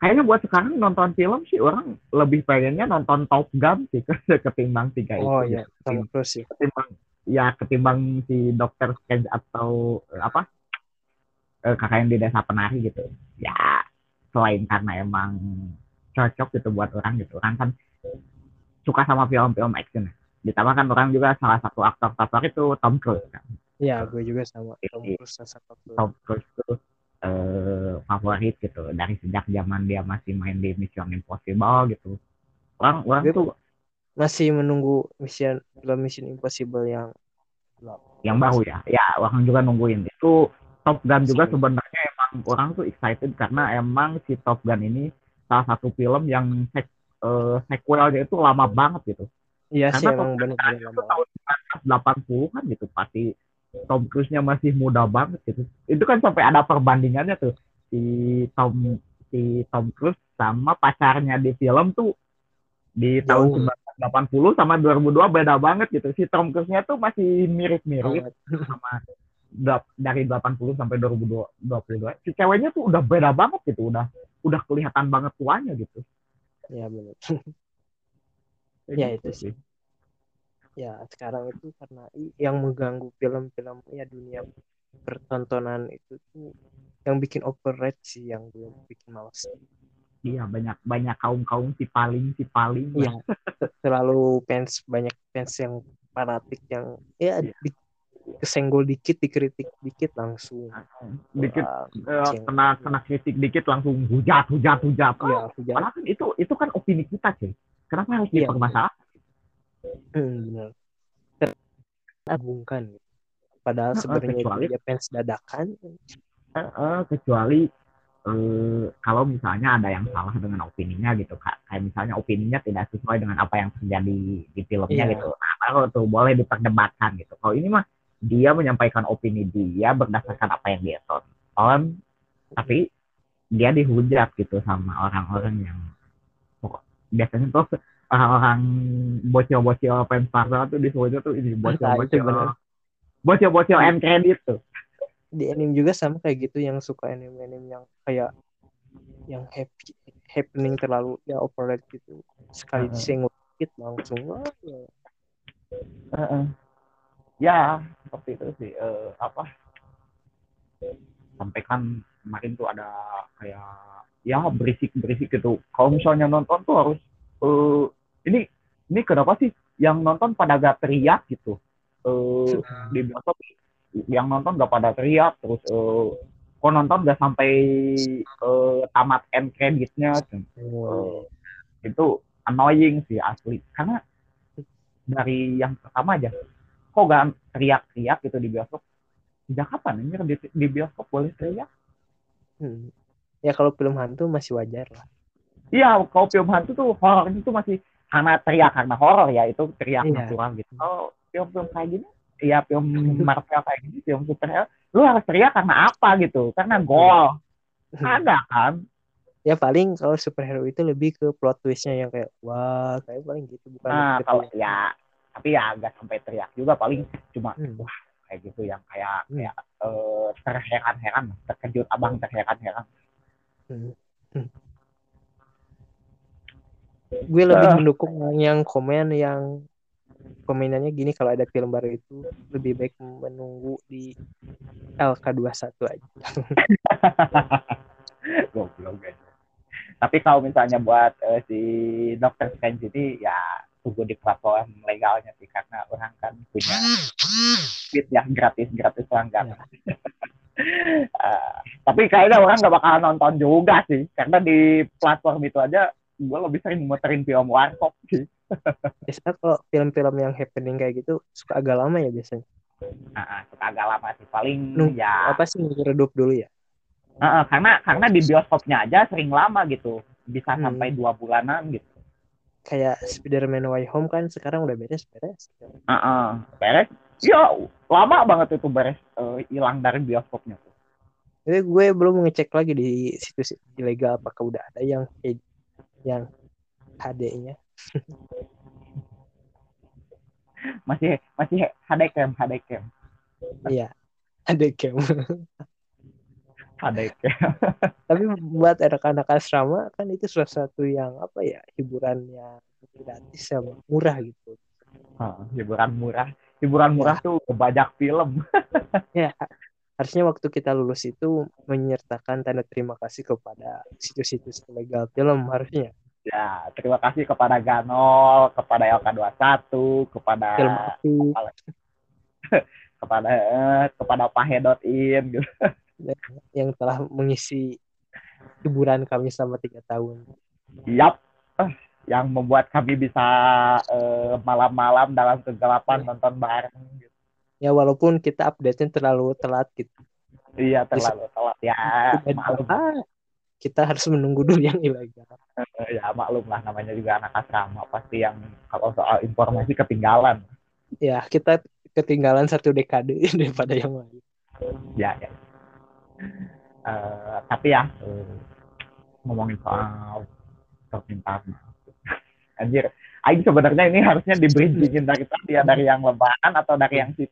kayaknya buat sekarang nonton film sih orang lebih pengennya nonton Top Gun sih ketimbang tiga oh itu ya Tom Cruise ya ketimbang ya ketimbang si Dokter Strange atau eh, apa? Eh, kakak yang di desa penari gitu. Ya selain karena emang cocok gitu buat orang gitu. Orang kan suka sama film-film action ditambah kan orang juga salah satu aktor favorit itu Tom Cruise kan? Ya, gue juga sama Tom Iya. Cruise salah satu. Tom Cruise tuh eh, favorit gitu. Dari sejak zaman dia masih main di Mission Impossible gitu. Orang orang Dia- tuh Masih menunggu mission film Mission Impossible yang yang baru ya? Ya orang juga nungguin. Itu Top Gun juga sebenarnya emang orang tuh excited karena emang si Top Gun ini salah satu film yang sek, eh, sequelnya itu lama banget gitu Iya sih karena emang Top Gun benar-benar itu tahun 1980 kan gitu pasti Tom Cruise-nya masih muda banget gitu. Itu kan sampai ada perbandingannya tuh. Si Tom si Tom Cruise sama pacarnya di film tuh di tahun Jauh. 1980 sama 2002 beda banget gitu. Si Tom Cruise-nya tuh masih mirip-mirip Banget. sama da- dari 80 sampai 2022 si ceweknya tuh udah beda banget gitu udah udah kelihatan banget tuanya gitu. Ya benar. Ya, gitu itu sih. Ya sekarang itu karena yang mengganggu film-film ya dunia pertontonan itu tuh yang bikin overrate sih yang gue bikin males. iya banyak banyak kaum kaum si paling si paling te- Terlalu fans banyak fans yang fanatik yang ya Iya. di, kesenggol dikit dikritik dikit langsung dikit ceng. kena kena kritik dikit langsung hujat hujat hujat ya Padahal kan itu itu kan opini kita cuy kenapa harus Iya, dipermasalahkan Hmm, benar. Teragungkan. Padahal Nah, sebenarnya kecuali- dia fans dadakan. Eh, eh, kecuali eh, kalau misalnya ada yang salah dengan opininya gitu kayak misalnya opininya tidak sesuai dengan apa yang terjadi di filmnya Iya. gitu nah baru tuh boleh diperdebatkan gitu kalau ini mah dia menyampaikan opini dia berdasarkan apa yang dia tonton tapi dia dihujat gitu sama orang-orang yang biasanya tuh orang-orang bocil-bocil fans Marvel tuh disuruhnya tuh ini itu bocil-bocil bocil-bocil end credit tuh Di anime juga sama kayak gitu yang suka anime-anime yang kayak yang happy happening terlalu ya overrated gitu. Sekali Heeh. disenggol dikit langsung wah, ya. Heeh. ya seperti itu sih Eh, apa sampai kan kemarin tuh ada kayak ya berisik berisik gitu. Kalau misalnya nonton tuh harus eh ini ini kenapa sih yang nonton pada gak teriak gitu? Eh di bioskop yang nonton gak pada teriak terus eh kok nonton gak sampai eh, tamat end creditnya Eh, itu annoying sih asli. Karena dari yang pertama aja kok gak teriak-teriak gitu di bioskop? Sejak kapan anjir di, di bioskop boleh teriak? Hmm. Ya kalau film hantu masih wajar lah. iya kalau film hantu tuh horor itu masih karena teriak karena horor ya itu teriak Iya. natural gitu kalau film-film kayak gini ya film Marvel kayak gini film superhero lu harus teriak karena apa gitu karena gol ada kan Ya paling kalau superhero itu lebih ke plot twistnya yang kayak wah kayak paling gitu bukan nah ke kalau ya tapi ya agak sampai teriak juga paling cuma Hmm. wah kayak gitu yang kayak Hmm. kayak eh, terheran-heran terkejut abang terheran-heran gue lebih Ah. mendukung yang komen yang komenannya gini kalau ada film baru itu lebih baik menunggu di LK21 aja. goblok guys. Tapi kalau misalnya buat eh, si Doctor Strange ini ya tunggu di platform legalnya sih karena orang kan punya duit ya gratis gratis langganan Eh, tapi kayaknya orang nggak bakal nonton juga sih karena di platform itu aja gue lebih sering muterin film warkop sih Biasanya kalau film-film yang happening kayak gitu suka agak lama ya biasanya. Nah, suka agak lama sih paling Nuh, ya Apa sih redup dulu ya? Heeh, karena karena di bioskopnya aja sering lama gitu bisa Hmm. sampai dua bulanan gitu Kayak Spider-Man Way Home kan sekarang udah beres-beres. Heeh, beres ya lama banget itu beres eh, hilang dari bioskopnya tuh Jadi gue belum ngecek lagi di situs ilegal apakah udah ada yang yang HD-nya. masih masih HD cam HD cam Iya, ada game. HD cam Tapi buat anak-anak asrama kan itu salah satu yang apa ya hiburan yang gratis sama murah gitu. Heeh, hiburan murah hiburan murah tuh banyak film. Ya harusnya waktu kita lulus itu menyertakan tanda terima kasih kepada situs-situs ilegal film harusnya. ya terima kasih kepada Ganol kepada LK21 kepada Film api kepada eh, kepada Pahedot.in gitu. Yang telah mengisi hiburan kami selama tiga tahun. Yap, yang membuat kami bisa eh, malam-malam dalam kegelapan nonton bareng. Gitu. Ya walaupun kita update-nya terlalu telat gitu. Iya terlalu telat ya maklum kita harus menunggu dulu yang ilegal. Eh, ya maklum lah namanya juga anak asrama pasti yang kalau soal informasi ketinggalan. Ya kita ketinggalan satu dekade daripada yang lain. Ya ya. Eh, tapi ya eh, ngomongin soal permintaan. Anjir, Aing sebenarnya ini harusnya di bridgingin dari tadi ya dari yang lebaran atau dari yang si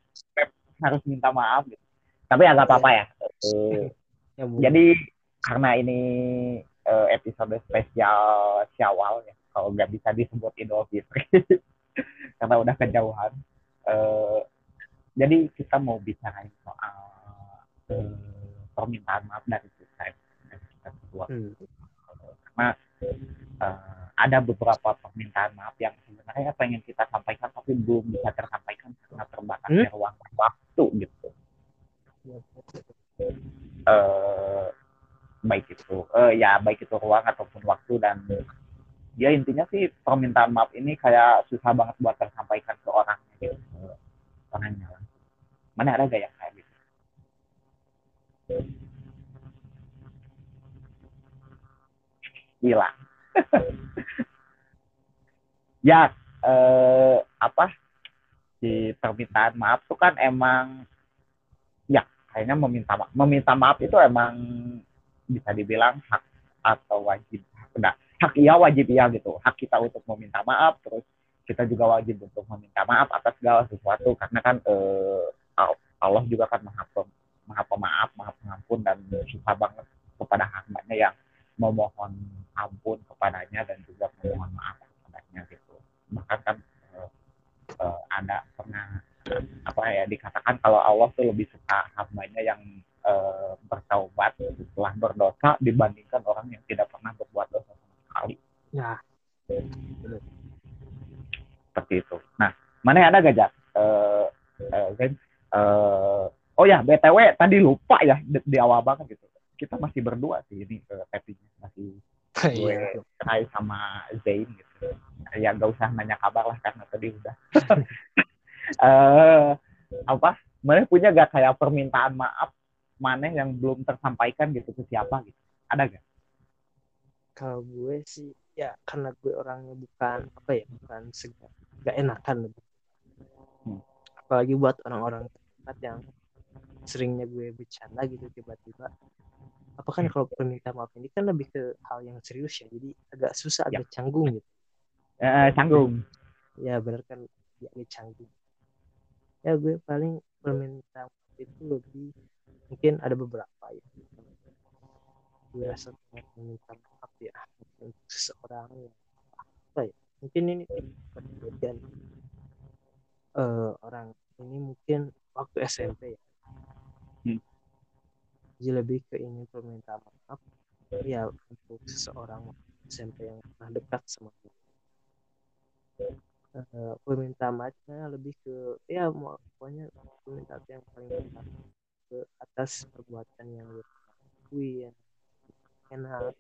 harus minta maaf gitu. Tapi agak apa-apa ya. Yang Jadi karena ini eh, episode spesial Syawal ya, kalau nggak bisa disebut Idul Fitri karena udah kejauhan. Eh, jadi kita mau bicarain soal eh, permintaan maaf dari kita, dari kita berdua. Hmm. Karena eh, ada beberapa permintaan maaf yang sebenarnya pengen kita sampaikan tapi belum bisa tersampaikan karena terbatasnya ruang dan waktu gitu. eh baik itu eh ya baik itu ruang ataupun waktu dan ya intinya sih permintaan maaf ini kayak susah banget buat tersampaikan ke orangnya gitu orangnya langsung. mana ada gak yang kayak gitu hilang ya eh, apa? Si permintaan maaf tuh kan emang ya kayaknya meminta maaf meminta maaf itu emang bisa dibilang hak atau wajib nah, hak iya wajib iya gitu. Hak kita untuk meminta maaf terus kita juga wajib untuk meminta maaf atas segala sesuatu karena kan eh, Allah juga kan maha pem- maha pemaaf maha pengampun dan suka banget kepada hambanya yang memohon ampun kepadanya dan juga memohon maaf kepadanya gitu bahkan kan eh, eh, ada pernah apa ya dikatakan kalau Allah tuh lebih suka hambanya yang eh, bertaubat setelah berdosa dibandingkan orang yang tidak pernah berbuat dosa sama sekali. Nah, seperti itu. Nah, mana ada? Eh, eh, kan, eh, oh ya, BTW tadi lupa ya di, di awal banget gitu. Kita masih berdua sih ini tappingnya masih gue Iya. Rai sama Zain gitu. Ya gak usah nanya kabar lah karena tadi udah. eh apa? Mana punya gak kayak permintaan maaf mana yang belum tersampaikan gitu ke siapa gitu? Ada gak? Kalau gue sih ya karena gue orangnya bukan apa ya bukan segar gak enakan lebih. Hmm. Apalagi buat orang-orang terdekat yang seringnya gue bercanda gitu tiba-tiba. Apa kan kalau permintaan maaf ini kan lebih ke hal yang serius ya, jadi agak susah, Ya. agak canggung gitu. Eh, canggung. Ya bener kan, ya agak canggung. Ya gue paling permintaan maaf itu lebih mungkin ada beberapa ya. Gue rasa meminta maaf ya untuk seseorang yang apa ya mungkin ini kejadian eh, orang ini mungkin waktu SMP ya. Jadi lebih ke ingin permintaan maaf. Ya untuk seseorang SMP yang pernah dekat sama gue Eh, permintaan maafnya lebih ke ya pokoknya permintaan yang paling besar ke atas perbuatan yang gue lakuin enak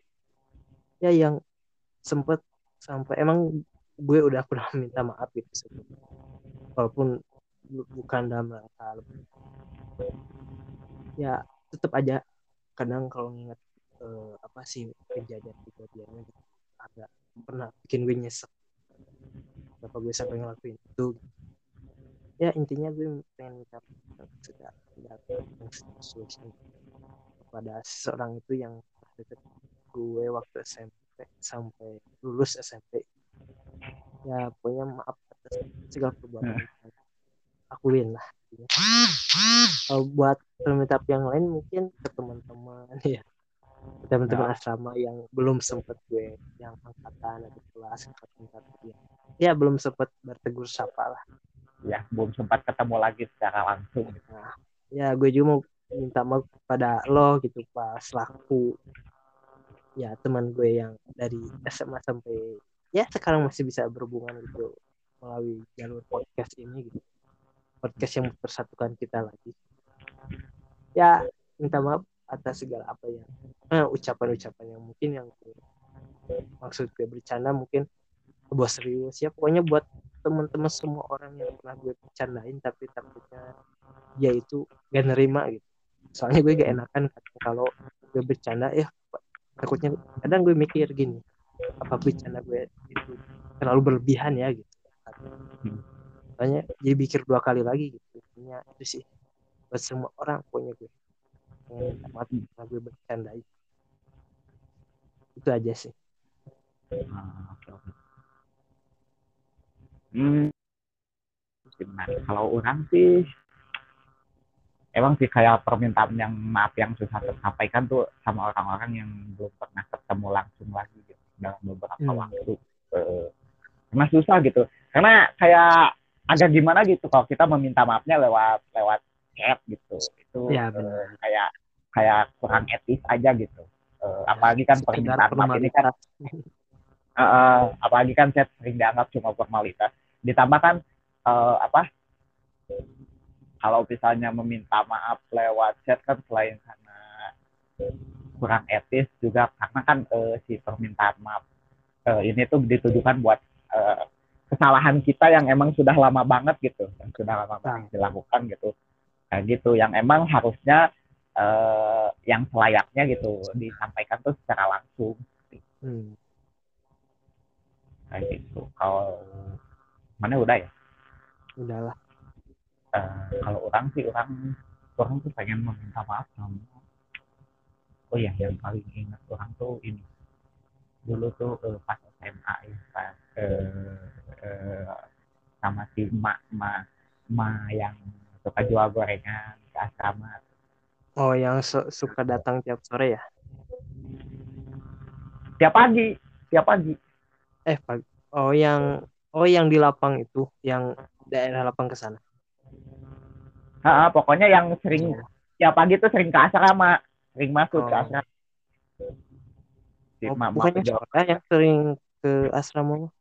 ya yang sempet sampai emang gue udah pernah minta maaf gitu sebelumnya walaupun bu- bukan dalam rangka ya tetap aja kadang kalau nginget eh, apa sih kejadian-kejadiannya gitu, agak pernah bikin gue nyesek. Kenapa gue sampai ngelakuin itu. Ya intinya gue pengen minta yang sesuai kepada seseorang itu yang deket gue waktu SMP sampai lulus SMP ya pokoknya maaf atas segala perbuatan yang akuin lah. Kalau buat permintaan yang lain mungkin ke teman-teman ya. Teman-teman asrama yang belum sempet gue yang angkatan atau kelas angkatan ya. Ya belum sempet bertegur sapa lah. Ya, belum sempat ketemu lagi secara langsung. gitu. Nah, ya gue juga mau minta maaf kepada lo gitu pas laku ya teman gue yang dari SMA sampai ya sekarang masih bisa berhubungan gitu melalui jalur podcast ini gitu podcast yang mempersatukan kita lagi. Ya minta maaf atas segala apa yang eh, ucapan-ucapan yang mungkin yang maksud gue bercanda mungkin buat serius. Ya pokoknya buat teman-teman semua orang yang pernah gue bercandain tapi takutnya dia itu gak nerima gitu. Soalnya gue gak enakan kadang kalau gue bercanda ya takutnya kadang gue mikir gini apa bercanda gue itu terlalu berlebihan ya gitu soalnya jadi pikir dua kali lagi gitu intinya itu sih buat semua orang pokoknya gue pengen karena gue bercandain itu aja sih Ah, oke, oke. Hmm. Gimana? Kalau orang sih emang sih kayak permintaan yang maaf yang susah tersampaikan tuh sama orang-orang yang belum pernah ketemu langsung lagi gitu dalam beberapa Hmm. waktu. Eh, karena susah gitu. Karena kayak agak gimana gitu kalau kita meminta maafnya lewat lewat chat gitu. Itu Ya, benar. kayak kayak kurang etis aja gitu. Eh, apalagi kan Sekedar permintaan maaf ini kan formalitas. Heeh, apalagi kan chat sering dianggap cuma formalitas. Ditambah kan eh, apa? Kalau misalnya meminta maaf lewat chat kan selain karena kurang etis juga karena kan eh, si permintaan maaf eh, ini tuh ditujukan buat eh, kesalahan kita yang emang sudah lama banget gitu, yang sudah lama banget dilakukan gitu. Kayak gitu yang emang harusnya eh, yang selayaknya gitu disampaikan tuh secara langsung. Hmm. kayak gitu. Kalau mana udah ya? Udahlah Eh, kalau orang sih orang orang tuh pengen meminta maaf sama oh ya yang paling ingat orang tuh ini. Dulu tuh eh, pas SMA ya pas eh, eh, sama si emak emak emak yang suka jual gorengan ke asrama oh yang su- suka datang tiap sore ya tiap pagi tiap pagi eh pagi oh yang oh yang di lapang itu yang daerah lapang ke sana Ha, pokoknya yang sering Oh. tiap pagi tuh sering ke asrama sering masuk ke Oh. asrama si Oh, bukannya yang sering ke asrama?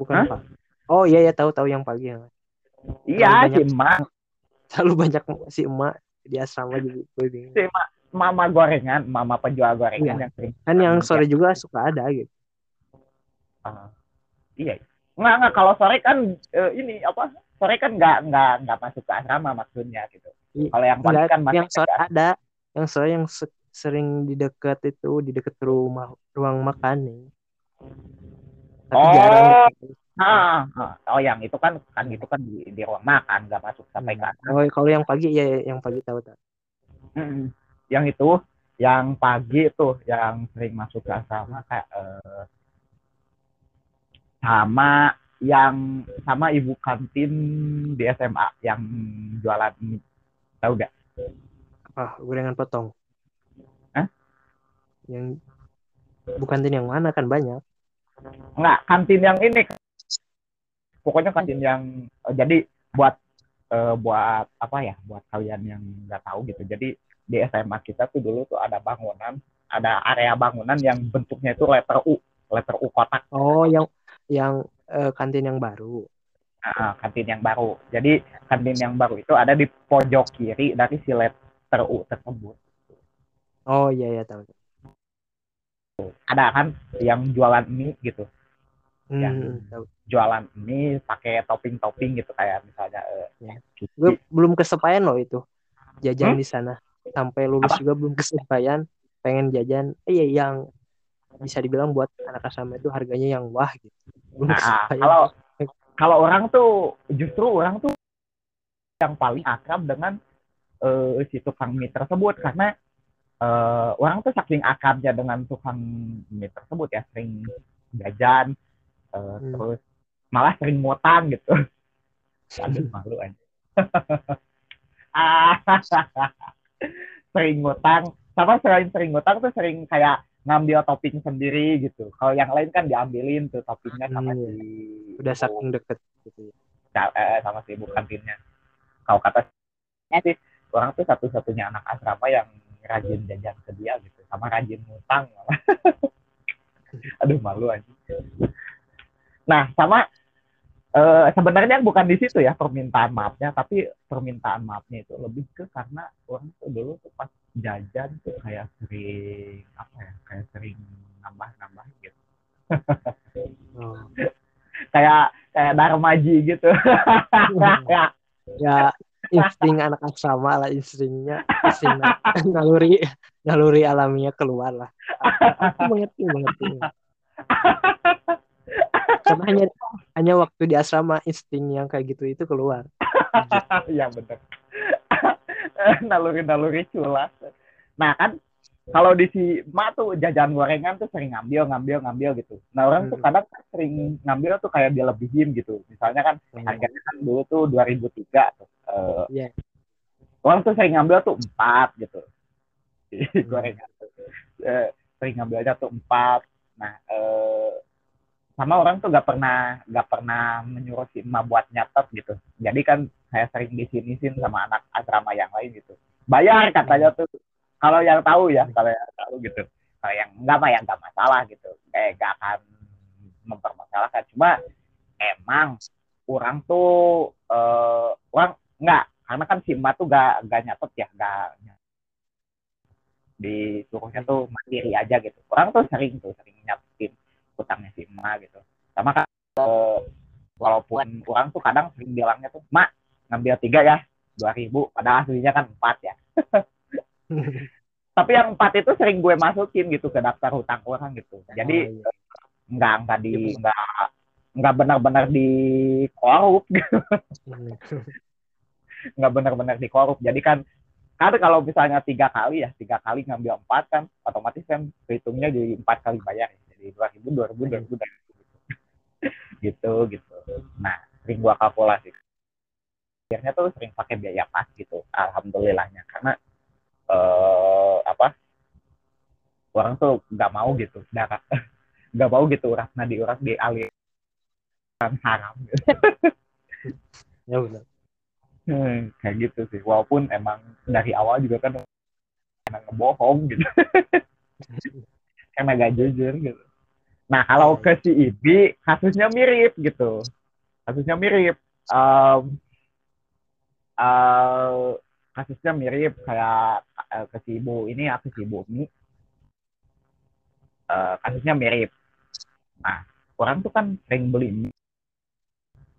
Bukan Hah? pak Oh iya ya tahu tahu yang pagi ya. iya si emak Terlalu banyak si emak di asrama jadi gue bingung. si emak mama gorengan mama penjual gorengan Iya. yang sering Kan yang sore juga suka ada gitu. Ah, iya nggak nggak kalau sore kan eh, ini apa sore kan nggak nggak nggak masuk ke asrama maksudnya gitu kalau yang pagi Enggak, kan masuk yang sore asrama. ada. Yang sore yang se- sering di dekat itu di dekat rumah ruang makan nih. Tapi Oh. jarang gitu. Ah, oh yang itu kan kan itu kan di, di ruang makan nggak masuk sampai ke asrama. Oh, kalau yang pagi ya ya, yang pagi tahu. Mm-mm. yang itu yang pagi tuh yang sering masuk ke asrama kayak eh, sama yang sama ibu kantin di SMA yang jualan mie. tahu gak? Ah, gorengan potong. Hah? Yang bukan tin yang mana kan banyak. Enggak, kantin yang ini. Pokoknya kantin yang eh, jadi buat eh, buat apa ya? Buat kalian yang nggak tahu gitu. Jadi di SMA kita tuh dulu tuh ada bangunan, ada area bangunan yang bentuknya itu letter U, letter U kotak. Oh, yang yang eh, kantin yang baru. Nah, kantin yang baru. Jadi kantin yang baru itu ada di pojok kiri dari si letter U tersebut. Oh iya ya tahu. Ada kan yang jualan mie gitu. Hmm, Yang jualan mie pakai topping-topping gitu kayak misalnya eh, Ya. Gue belum kesempayan loh itu jajan Hmm? di sana. Sampai lulus Apa? juga belum kesempayan. Pengen jajan. Eh, iya yang bisa dibilang buat anak asrama itu harganya yang wah gitu. Belum Nah, kalau kalau orang tuh justru orang tuh yang paling akrab dengan eh, si tukang mie tersebut karena eh, orang tuh saking akrabnya dengan tukang mie tersebut ya sering jajan eh, Hmm. terus malah sering ngutang gitu. Aduh malu aja. Sering ngutang sama selain sering ngutang tuh sering kayak ngambil topping sendiri gitu. Kalau yang lain kan diambilin tuh toppingnya sama Hmm, si udah saking deket gitu ya. ca- eh, sama si ibu kantinnya. Kalau kata sih orang tuh satu-satunya anak asrama yang rajin jajan ke dia gitu, sama rajin ngutang. Aduh malu aja. Nah sama eh, sebenarnya bukan di situ ya permintaan maafnya, tapi permintaan maafnya itu lebih ke karena orang tuh dulu tuh pas jajan tuh kayak sering apa ya, kayak sering nambah-nambah gitu. Oh. Kayak kayak darmaji gitu. ya insting anak asrama lah instingnya insting na- naluri naluri alaminya keluar lah. Aku mengerti mengerti. Karena hanya hanya waktu di asrama insting yang kayak gitu itu keluar. Iya bener. Naluri-naluri culas. Nah kan kalau di si Ma tuh jajan gorengan tuh sering ngambil, ngambil, ngambil gitu. Nah orang tuh Hmm. kadang sering ngambil tuh kayak dilebihin gitu. Misalnya kan harganya kan dulu tuh 2003 tuh. Eh, Iya. Orang tuh sering ngambil tuh empat gitu. Hmm. gorengan tuh. Eh, sering ngambilnya tuh empat. Nah eh, sama orang tuh gak pernah gak pernah menyuruh si emak buat nyatet gitu. Jadi kan saya sering disinisin sama anak asrama yang lain gitu. Bayar katanya tuh. Kalau yang tahu ya, kalau yang tahu gitu. Kalau yang enggak mah ya enggak masalah gitu. Eh gak akan mempermasalahkan. Cuma emang orang tuh eh orang enggak karena kan si tuh gak gak nyatet ya, gak disuruhnya tuh mandiri aja gitu. Orang tuh sering tuh sering nyatetin utangnya si gitu. Sama kan eh, walaupun orang tuh kadang sering bilangnya tuh, "Mak, ngambil tiga ya, dua ribu padahal aslinya kan empat ya. Tapi yang empat itu sering gue masukin gitu ke daftar hutang orang gitu. Jadi Oh, iya. nggak nggak di nggak nggak benar-benar di korup Hmm. nggak benar-benar di korup jadi kan kan kalau misalnya tiga kali ya tiga kali ngambil empat kan otomatis kan hitungnya jadi empat kali bayar ya. jadi dua ribu dua ribu dua ribu gitu gitu nah sering gua kalkulasi akhirnya tuh sering pakai biaya pas gitu alhamdulillahnya karena eh apa orang tuh nggak mau gitu darah nggak mau gitu urat nadi urat dialirkan haram gitu. ya benar Hmm, kayak gitu sih. Walaupun emang dari awal juga kan emang ngebohong gitu. emang gak jujur gitu. Nah kalau ke si Ibi kasusnya mirip gitu. kasusnya mirip um, uh, kasusnya mirip kayak uh, ke si ibu ini aku si ibu ini uh, kasusnya mirip. Nah orang tuh kan sering beli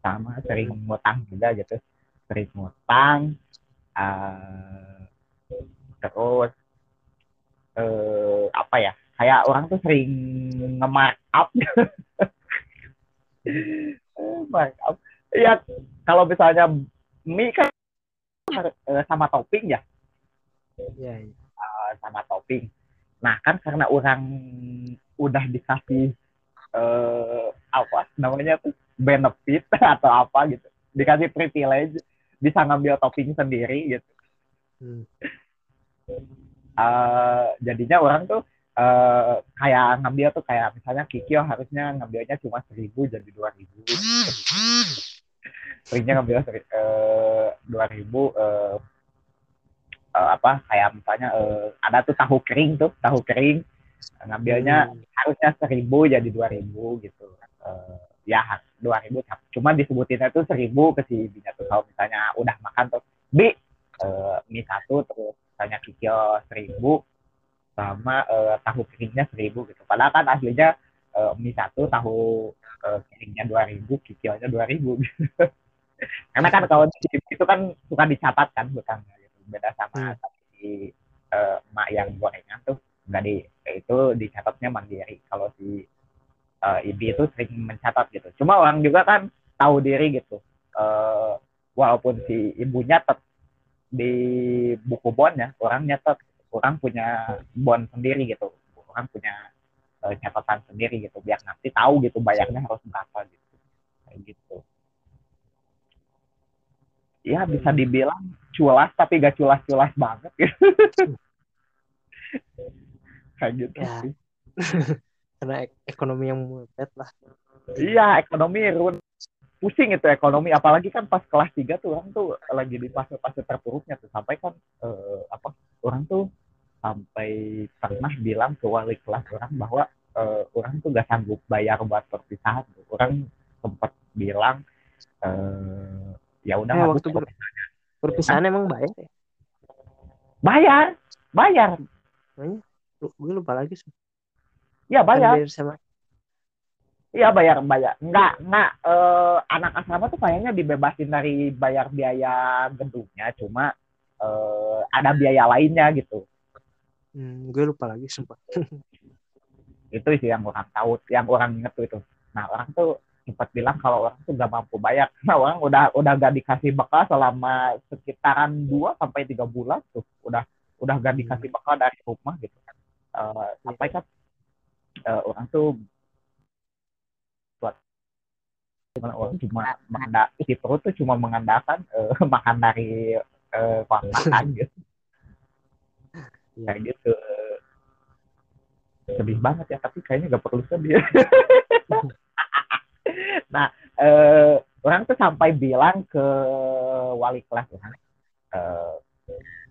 sama sering ngutang juga gitu. Sering ngutang uh, terus uh, apa ya kayak orang tuh sering nge-mark up. Mark up. Ya kalau misalnya mie kan sama topping ya? Iya, iya. uh, sama topping. Nah kan karena orang udah dikasih uh, apa namanya tuh benefit atau apa gitu. Dikasih privilege bisa ngambil topping sendiri gitu. Hmm. uh, jadinya orang tuh uh, kayak ngambil tuh kayak misalnya Kikyo harusnya ngambilnya cuma seribu jadi dua ribu seringnya ngambil dua ribu uh, uh, apa kayak misalnya uh, ada tuh tahu kering tuh tahu kering ngambilnya Hmm. harusnya seribu jadi dua ribu gitu uh, ya dua ribu cuma disebutinnya tuh seribu ke si ibunya tuh kalau misalnya udah makan tuh bi uh, mie satu terus misalnya kikyo seribu sama uh, tahu keringnya seribu gitu padahal kan aslinya uh, mie satu tahu uh, keringnya dua ribu kikyonya dua ribu gitu. karena kan kalau di itu kan suka dicatat kan hutangnya gitu. Beda sama Hmm. si uh, mak yang gorengan tuh. Nggak di itu dicatatnya mandiri. Kalau si uh, ibi itu sering mencatat gitu. Cuma orang juga kan tahu diri gitu. Uh, walaupun si ibunya tet di buku bonnya orang nyatet. Orang punya bon sendiri gitu. Orang punya uh, catatan sendiri gitu. Biar nanti tahu gitu bayarnya harus berapa gitu. Kayak gitu ya bisa dibilang culas tapi gak culas-culas banget gitu kayak gitu Ya. sih. Karena ek- ekonomi yang mepet lah. Iya, ekonomi run pusing itu ekonomi apalagi kan pas kelas 3 tuh orang tuh lagi di fase-fase terpuruknya tuh sampai kan eh, apa orang tuh sampai pernah bilang ke wali kelas orang bahwa eh, orang tuh gak sanggup bayar buat perpisahan tuh. orang sempat bilang eh, ya udah Eh, waktu ber- perpisahan emang bayar ya? bayar bayar Lu- Gue lupa lagi sih. ya bayar sama Iya bayar bayar. Enggak enggak eh, anak asrama tuh kayaknya dibebasin dari bayar biaya gedungnya, cuma eh, ada biaya lainnya gitu. Hmm, gue lupa lagi sumpah. Itu sih yang orang tahu, yang orang inget tuh itu. Nah orang tuh sempat bilang kalau orang tuh gak mampu bayar, karena orang udah udah gak dikasih bekal selama sekitaran 2 sampai tiga bulan tuh, udah udah gak dikasih bekal dari rumah gitu. Eh, sampai kan eh, orang tuh Cuman orang cuma menganda si perut tuh cuma mengandalkan eh, makan dari eh, kontrakan gitu. Iya. kayak gitu. Sedih banget ya tapi kayaknya gak perlu sedih nah orang tuh sampai bilang ke wali kelas kan eh,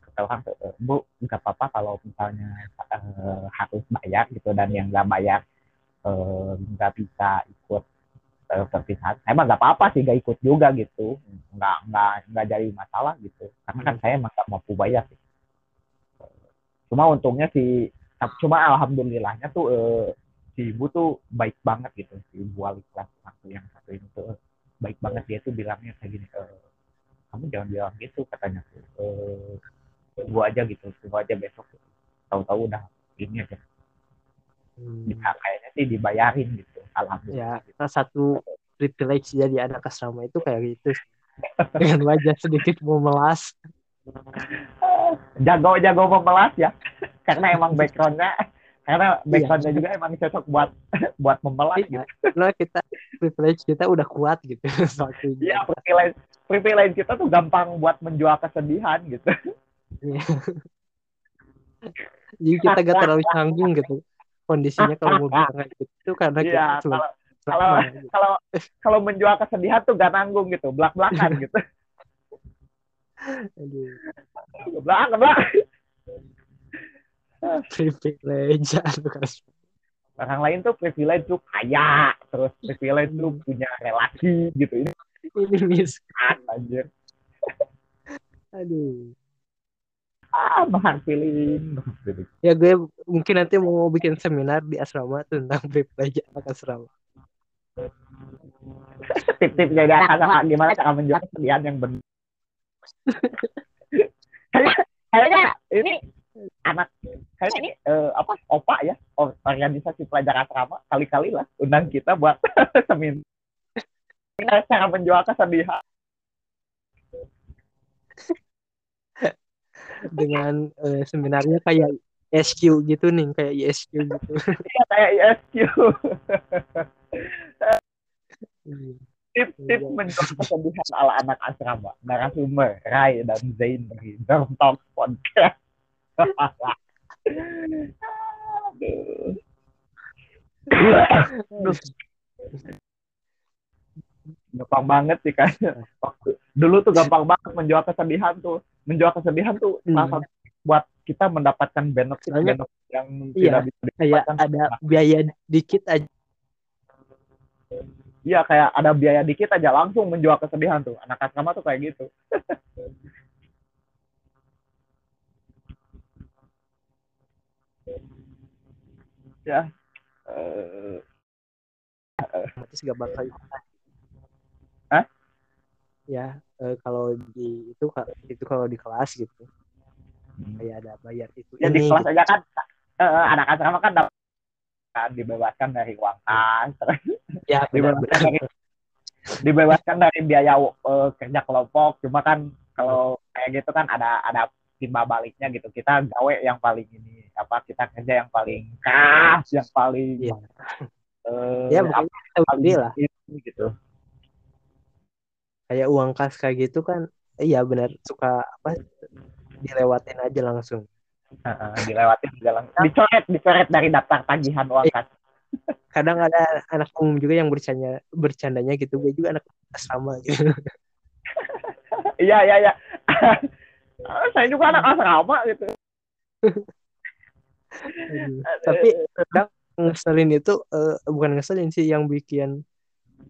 kata orang tuh, "Eh, bu nggak apa-apa kalau misalnya eh, harus bayar gitu dan yang nggak bayar eh, nggak bisa ikut eh, perpisahan. Saya mah nggak apa-apa sih nggak ikut juga gitu. Nggak nggak nggak jadi masalah gitu. Karena kan saya emang nggak mampu bayar sih. cuma untungnya si cuma alhamdulillahnya tuh eh, si ibu tuh baik banget gitu si ibu wali kelas satu yang satu ini tuh baik banget dia tuh bilangnya kayak gini eh, kamu jangan bilang gitu katanya. Tuh eh, tunggu aja gitu tunggu aja besok. Tahu-tahu udah ini aja. Hmm, bisa kayaknya sih dibayarin gitu ya, alhamdulillah salah satu privilege jadi anak asrama itu kayak gitu. Dengan wajah sedikit memelas. jago-jago memelas ya karena emang backgroundnya karena backgroundnya juga emang cocok buat buat memelas gitu Iya. Lo kita privilege kita udah kuat gitu. Suatu Iya privilege privilege kita tuh gampang buat menjual kesedihan gitu Iya. Jadi kita gak terlalu canggung gitu. Kondisinya kalau mau bilang gitu karena kita Iya, sudah kalau gitu. kalau kalau menjual kesedihan tuh gak nanggung gitu belak belakan gitu Aduh, belak belak privilege orang lain tuh privilege tuh kaya terus privilege tuh punya relasi gitu. Ini ini mis anjir. Aduh. Ah no hard feeling ya gue mungkin nanti mau bikin seminar di asrama tentang privilege anak asrama. Tip-tip jadi anak gimana cara menjual kesedihan yang benar? Kayak- kayaknya ini anak kayaknya ini eh, apa opa ya or- organisasi pelajar asrama kali-kali lah undang kita buat seminar cara menjual kesedihan dengan eh, seminarnya kayak SQ gitu nih kayak ISQ gitu ya kayak ISQ Iya. tip-tip Iya. menjual kesedihan ala anak asrama narasumber Rai dan Zain dari Dorm Talk Podcast. Gampang banget sih kayaknya waktu dulu tuh gampang banget menjual kesedihan tuh. Menjual kesedihan tuh Hmm. salah satu buat kita mendapatkan benefit benefit yang Iya, tidak bisa kayak didapatkan ada biaya dikit aja. Iya kayak ada biaya dikit aja langsung menjual kesedihan tuh. Anak asrama tuh kayak gitu ya. Eh, otomatis gak bakal Hah? ya eh, kalau di itu itu kalau di kelas gitu. Kayak ada bayar itu. Ya di kelas gitu. aja kan eh, anak asrama kan dapat kan dibebaskan dari uang kas terus ya dibebaskan dari dibebaskan dari biaya eh, kerja kelompok. Cuma kan kalau kayak gitu kan ada ada timba baliknya gitu. Kita gawe yang paling ini apa kita kerja yang paling keras yang paling Iya. eh, ya apa, mungkin tahu paling lah. gitu. Kayak uang kas kayak gitu kan iya benar suka apa dilewatin aja langsung. Heeh, dilewatin jalan dicoret dicoret dari daftar tagihan uang kas. Kadang ada anak umum juga yang bercanda bercandanya gitu gue juga anak asrama gitu. Iya iya iya. Saya juga anak asrama gitu. tapi kadang ngeselin itu eh, bukan ngeselin sih yang bikin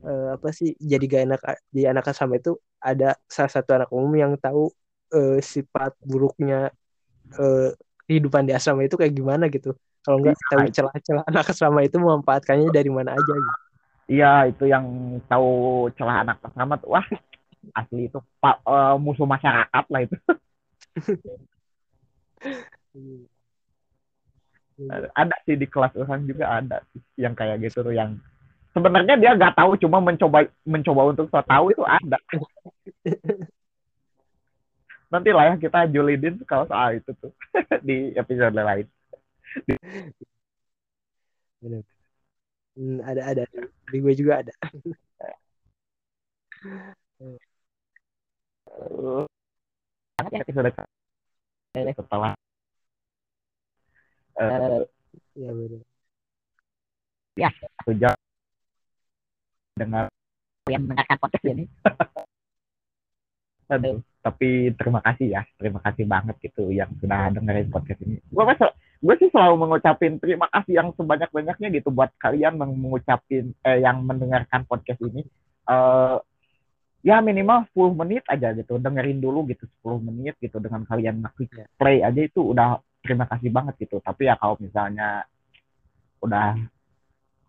eh, apa sih jadi gak enak di anak asrama itu ada salah satu anak umum yang tahu eh, sifat buruknya eh, kehidupan di asrama itu kayak gimana gitu kalau nggak Iya, tahu celah-celah anak asrama itu memanfaatkannya dari mana aja gitu. Iya, itu yang tahu celah anak asrama tuh. Wah, asli itu pak eh, musuh masyarakat lah itu. Ada sih di kelas orang juga ada sih yang kayak gitu tuh yang sebenarnya dia nggak tahu cuma mencoba mencoba untuk so tahu itu ada. Nanti lah ya kita julidin kalau soal itu tuh di episode lain. Hmm, ada ada di gue juga ada ya episode setelah eh, ya. Benar satu jam. Dengar. Yang mendengarkan podcast ini. Aduh, tapi terima kasih ya, terima kasih banget gitu yang sudah dengerin podcast ini. Gue masa gue sih selalu mengucapin terima kasih yang sebanyak banyaknya gitu buat kalian yang mengucapin eh yang mendengarkan podcast ini. Eh ya minimal 10 menit aja gitu, dengerin dulu gitu 10 menit gitu dengan kalian ngeklik play aja itu udah terima kasih banget gitu. Tapi ya kalau misalnya udah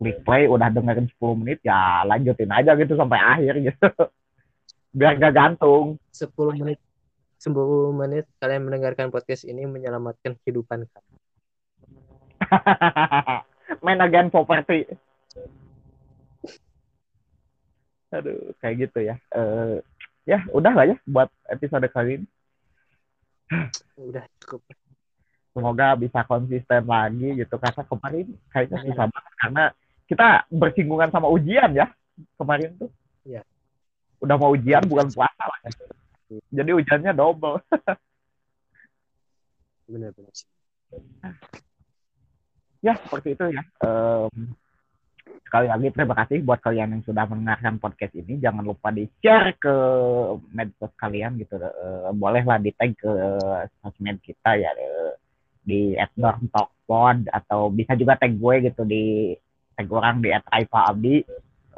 klik play udah dengerin 10 menit ya lanjutin aja gitu sampai akhir gitu biar gak gantung 10 menit 10 menit kalian mendengarkan podcast ini menyelamatkan kehidupan kalian. main again property aduh kayak gitu ya eh ya udah lah ya buat episode kali ini Udah cukup. Semoga bisa konsisten lagi gitu karena kemarin kayaknya susah banget karena kita bersinggungan sama ujian ya kemarin tuh. Iya. udah mau ujian bukan puasa lah ya. jadi ujiannya double. Benar-benar. ya seperti itu ya. Em, sekali lagi terima kasih buat kalian yang sudah mendengarkan podcast ini. Jangan lupa di share ke medsos kalian gitu. Eh, bolehlah di tag ke sosmed kita ya. Eh, di @dormtalkpod atau bisa juga tag gue gitu di tag orang di @raifa_abdi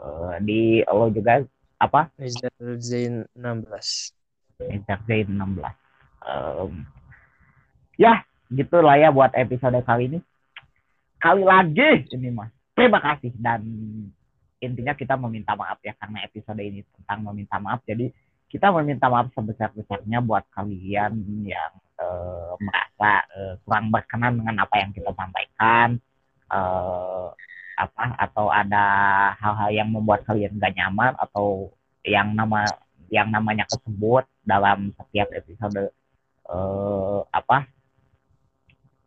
Eh, di lo juga apa? Rizal Zain 16 Entertain 16 Em, ya gitulah ya buat episode kali ini. Kali lagi ini mas. Terima kasih. Dan intinya kita meminta maaf ya karena episode ini tentang meminta maaf. Jadi kita meminta maaf sebesar-besarnya buat kalian yang eh, merasa eh, kurang berkenan dengan apa yang kita sampaikan eh, apa atau ada hal-hal yang membuat kalian gak nyaman atau yang nama yang namanya tersebut dalam setiap episode eh, apa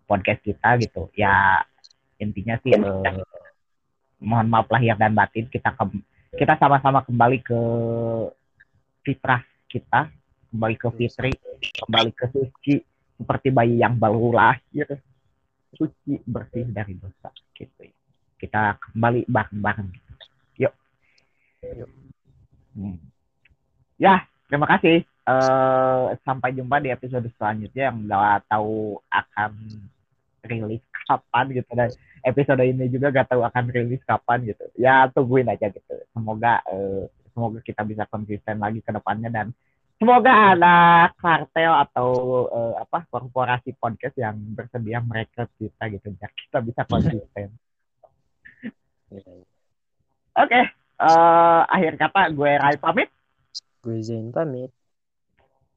podcast kita gitu. Ya intinya sih eh, mohon maaf lahir dan batin kita kem- kita sama-sama kembali ke fitrah kita kembali ke fitri kembali ke suci seperti bayi yang baru lahir suci bersih dari dosa gitu ya kita kembali bareng-bareng gitu. yuk Yuk. Hmm. ya terima kasih eh sampai jumpa di episode selanjutnya yang nggak tahu akan rilis kapan gitu dan episode ini juga nggak tahu akan rilis kapan gitu ya tungguin aja gitu semoga eh, semoga kita bisa konsisten lagi ke depannya dan semoga ada kartel atau eh, apa korporasi podcast yang bersedia merekrut kita gitu biar kita bisa konsisten. Oke eh, akhir kata gue Rai pamit. Gue Zain pamit.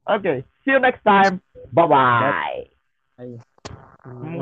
Oke see you next time. Bye. Bye. Hmm.